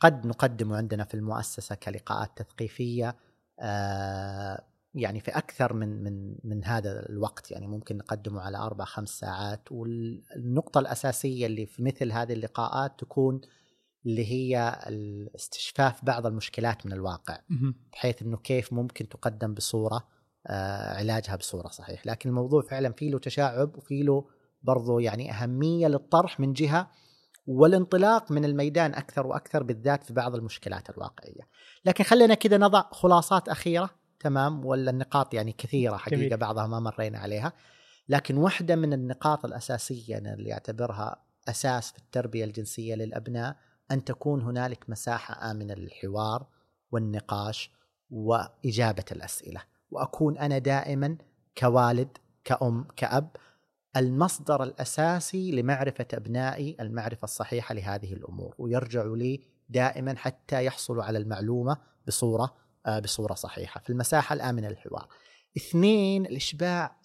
قد نقدم عندنا في المؤسسة كلقاءات تثقيفية آه يعني في أكثر من من من هذا الوقت يعني ممكن نقدمه على أربع خمس ساعات والنقطة الأساسية اللي في مثل هذه اللقاءات تكون اللي هي استشفاف بعض المشكلات من الواقع بحيث إنه كيف ممكن تقدم بصورة آه علاجها بصورة صحيح. لكن الموضوع فعلا فيه له تشعب وفيه له برضو يعني أهمية للطرح من جهة والانطلاق من الميدان أكثر وأكثر بالذات في بعض المشكلات الواقعية. لكن خلينا كذا نضع خلاصات أخيرة تمام؟ ولا النقاط يعني كثيرة حقيقة جميل. بعضها ما مرينا عليها. لكن واحدة من النقاط الأساسية اللي أعتبرها أساس في التربية الجنسية للأبناء أن تكون هنالك مساحة آمنة للحوار والنقاش وإجابة الأسئلة وأكون أنا دائما كوالد كأم كأب المصدر الأساسي لمعرفة أبنائي المعرفة الصحيحة لهذه الأمور ويرجعوا لي دائما حتى يحصلوا على المعلومة بصورة آه، بصورة صحيحة في المساحة الآمنة للحوار. اثنين الإشباع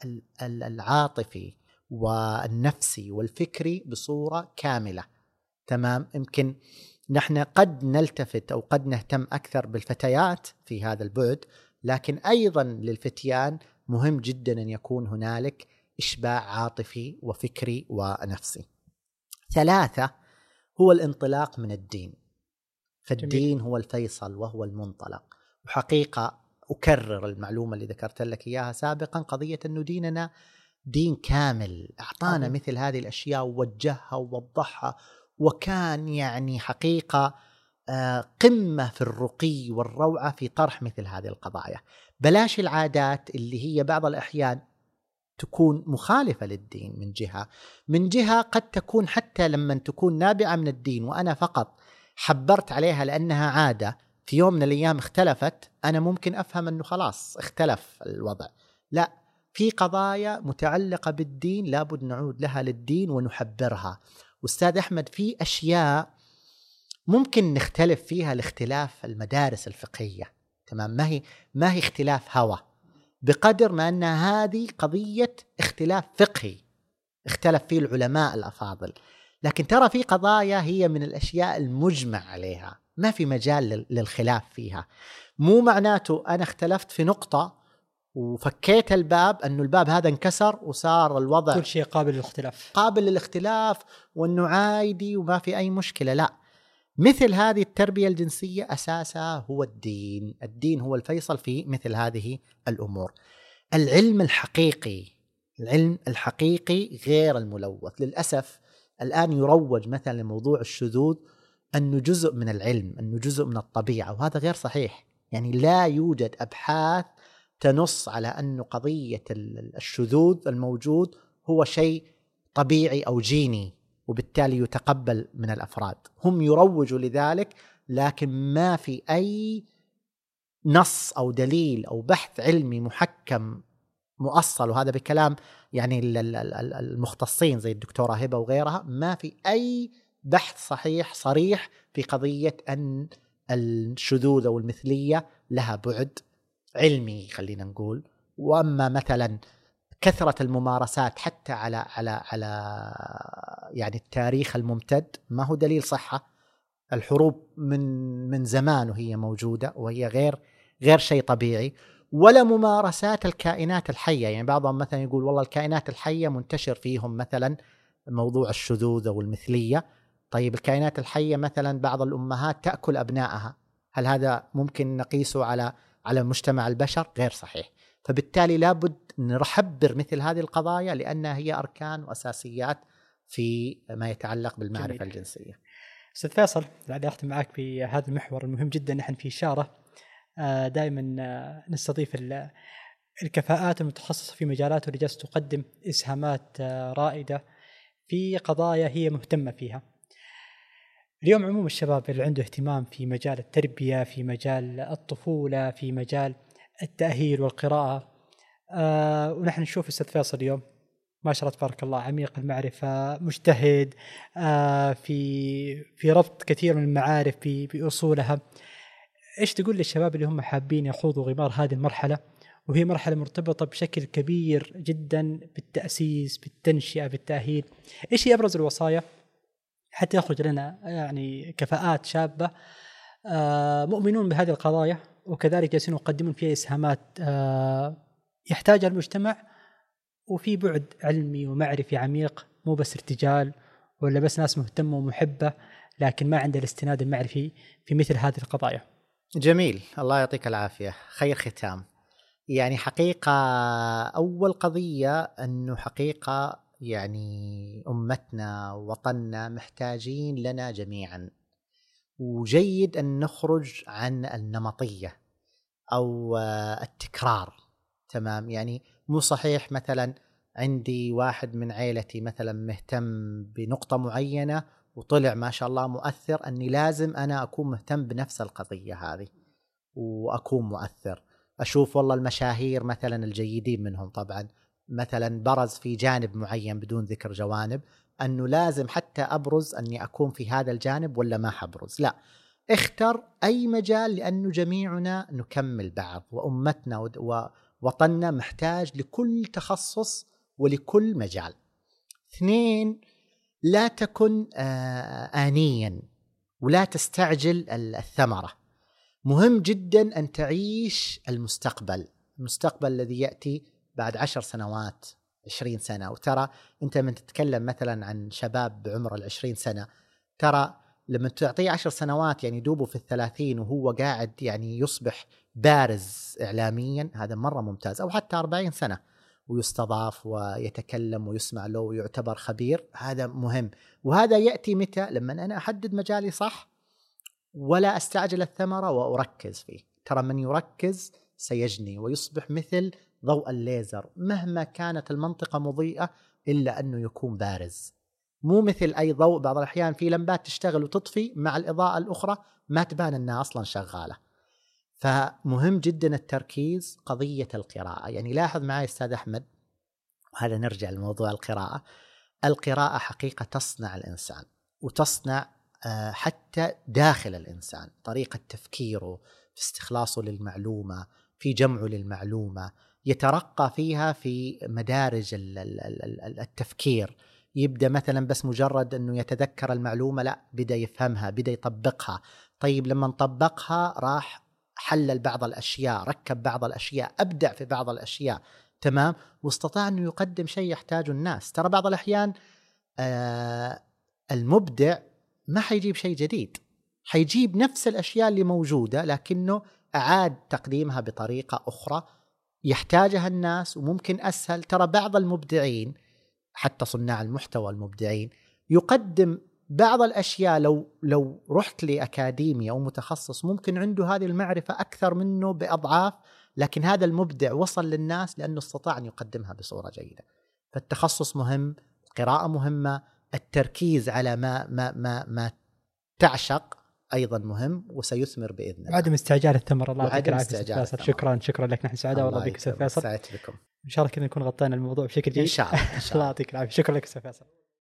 العاطفي والنفسي والفكري بصورة كاملة. تمام يمكن نحن قد نلتفت أو قد نهتم أكثر بالفتيات في هذا البعد لكن أيضا للفتيان مهم جدا أن يكون هنالك إشباع عاطفي وفكري ونفسي. ثلاثة هو الانطلاق من الدين. فالدين هو الفيصل وهو المنطلق. وحقيقة أكرر المعلومة اللي ذكرت لك إياها سابقا قضية انه ديننا دين كامل أعطانا مثل هذه الأشياء ووجهها ووضحها وكان يعني حقيقة آه، قمة في الرقي والروعة في طرح مثل هذه القضايا. بلاش العادات اللي هي بعض الأحيان تكون مخالفة للدين من جهة. من جهة قد تكون حتى لما تكون نابعة من الدين وأنا فقط حبرت عليها لأنها عادة في يوم من الأيام اختلفت أنا ممكن أفهم إنه خلاص اختلف الوضع. لا في قضايا متعلقة بالدين لابد نعود لها للدين ونحبرها. واستاذ أحمد في أشياء ممكن نختلف فيها لاختلاف المدارس الفقهية؟ تمام ما هي ما هي اختلاف هوى؟ بقدر ما أن هذه قضية اختلاف فقهي اختلف فيه العلماء الأفاضل. لكن ترى في قضايا هي من الأشياء المجمع عليها. ما في مجال للخلاف فيها. مو معناته أنا اختلفت في نقطة وفكيت الباب إنه الباب هذا انكسر وصار الوضع كل شيء قابل للاختلاف. قابل للاختلاف وإنه عادي وما في أي مشكلة لا. مثل هذه التربية الجنسية أساسها هو الدين. الدين هو الفيصل في مثل هذه الأمور. العلم الحقيقي العلم الحقيقي غير الملوث. للأسف الآن يروج مثلا لموضوع الشذوذ إنه جزء من العلم إنه جزء من الطبيعة وهذا غير صحيح. يعني لا يوجد أبحاث تنص على انه قضية الشذوذ الموجود هو شيء طبيعي أو جيني وبالتالي يتقبل من الأفراد. هم يروجوا لذلك لكن ما في أي نص أو دليل أو بحث علمي محكم مؤصل. وهذا بكلام يعني المختصين زي الدكتورة هبة وغيرها. ما في أي بحث صحيح صريح في قضية أن الشذوذ أو المثلية لها بعد علمي خلينا نقول. وأما مثلا كثرة الممارسات حتى على على على يعني التاريخ الممتد ما هو دليل صحة. الحروب من من زمان وهي موجودة وهي غير غير شيء طبيعي. ولا ممارسات الكائنات الحية. يعني بعضهم مثلا يقول والله الكائنات الحية منتشر فيهم مثلا موضوع الشذوذ أو المثلية. طيب الكائنات الحية مثلا بعض الأمهات تأكل أبنائها. هل هذا ممكن نقيسه على على مجتمع البشر غير صحيح. فبالتالي لابد نحبر مثل هذه القضايا لأنها هي أركان وأساسيات في ما يتعلق بالمعرفة جميل. الجنسية. أستاذ فيصل بعد أختم معك في هذا المحور المهم جدا نحن في إشارة آه، دائما آه، نستضيف الكفاءات المتخصصة في مجالات اللي تقدم إسهامات آه، رائدة في قضايا هي مهتمة فيها. اليوم عموم الشباب اللي عنده اهتمام في مجال التربية في مجال الطفولة في مجال التأهيل والقراءة آه ونحن نشوف أستاذ فيصل اليوم. ما شاء الله تبارك الله عميق المعرفة مجتهد آه في في ربط كثير من المعارف بأصولها. إيش تقول للشباب اللي هم حابين يخوضوا غمار هذه المرحلة؟ وهي مرحلة مرتبطة بشكل كبير جدا بالتأسيس بالتنشئة بالتأهيل. إيش هي أبرز الوصايا؟ حتى يخرج لنا يعني كفاءات شابة. آه مؤمنون بهذه القضايا وكذلك جالسين يقدمون فيها إسهامات. آه يحتاجها المجتمع وفي بعد علمي ومعرفي عميق مو بس ارتجال ولا بس ناس مهتمة ومحبة لكن ما عنده الاستناد المعرفي في مثل هذه القضايا. جميل. الله يعطيك العافية. خير ختام. يعني حقيقة أول قضية أنه حقيقة يعني أمتنا وطننا محتاجين لنا جميعا. وجيد أن نخرج عن النمطية أو التكرار. تمام؟ يعني مو صحيح مثلا عندي واحد من عيلتي مثلا مهتم بنقطة معينة وطلع ما شاء الله مؤثر أني لازم أنا أكون مهتم بنفس القضية هذه وأكون مؤثر. أشوف والله المشاهير مثلا الجيدين منهم طبعا. مثلا برز في جانب معين بدون ذكر جوانب أنه لازم حتى أبرز أني أكون في هذا الجانب ولا ما حبرز. لا اختر أي مجال لأنه جميعنا نكمل بعض وأمتنا وطننا محتاج لكل تخصص ولكل مجال. اثنين لا تكن آه، آنيا ولا تستعجل الثمرة. مهم جدا أن تعيش المستقبل المستقبل الذي يأتي بعد عشر سنوات عشرين سنة. وترى أنت من تتكلم مثلا عن شباب بعمر العشرين سنة ترى لما تعطيه عشر سنوات يعني دوبه في الثلاثين وهو قاعد يعني يصبح بارز إعلاميا هذا مرة ممتاز. أو حتى أربعين سنة ويستضاف ويتكلم ويسمع له ويعتبر خبير هذا مهم. وهذا يأتي متى؟ لما أنا أحدد مجالي صح ولا أستعجل الثمرة وأركز فيه. ترى من يركز سيجني ويصبح مثل ضوء الليزر مهما كانت المنطقة مضيئة إلا أنه يكون بارز. مو مثل أي ضوء بعض الأحيان في لمبات تشتغل وتطفي مع الإضاءة الأخرى ما تبان أنها أصلا شغالة. فمهم جدا التركيز قضية القراءة. يعني لاحظ معي أستاذ أحمد وهذا نرجع لموضوع القراءة القراءة حقيقة تصنع الإنسان وتصنع آه، حتى داخل الإنسان طريقة تفكيره في استخلاصه للمعلومة في جمعه للمعلومة يترقى فيها في مدارج التفكير. يبدأ مثلا بس مجرد إنه يتذكر المعلومة لا بدأ يفهمها بدأ يطبقها. طيب لما طبقها راح حلل بعض الأشياء ركب بعض الأشياء أبدع في بعض الأشياء. تمام؟ واستطاع إنه يقدم شيء يحتاجه الناس. ترى بعض الأحيان آه المبدع ما حيجيب شيء جديد. حيجيب نفس الأشياء اللي موجودة لكنه أعاد تقديمها بطريقة أخرى. يحتاجها الناس وممكن أسهل. ترى بعض المبدعين حتى صناع المحتوى المبدعين يقدم بعض الأشياء. لو لو رحت لاكاديمي أو متخصص ممكن عنده هذه المعرفة أكثر منه بأضعاف. لكن هذا المبدع وصل للناس لأنه استطاع أن يقدمها بصورة جيدة. فالتخصص مهم، القراءة مهمة، التركيز على ما ما ما ما تعشق. أيضا مهم وسيثمر بإذن الله. وعدم استعجال الثمره الله يعطيك العافية شكرا شكرا لك نحن سعداء والله بك أستاذ فيصل. سعدت بكم. إن شاء الله كذا نكون غطينا الموضوع بشكل جيد. إن شاء الله. الله يعطيك العافية شكرا لك أستاذ فيصل.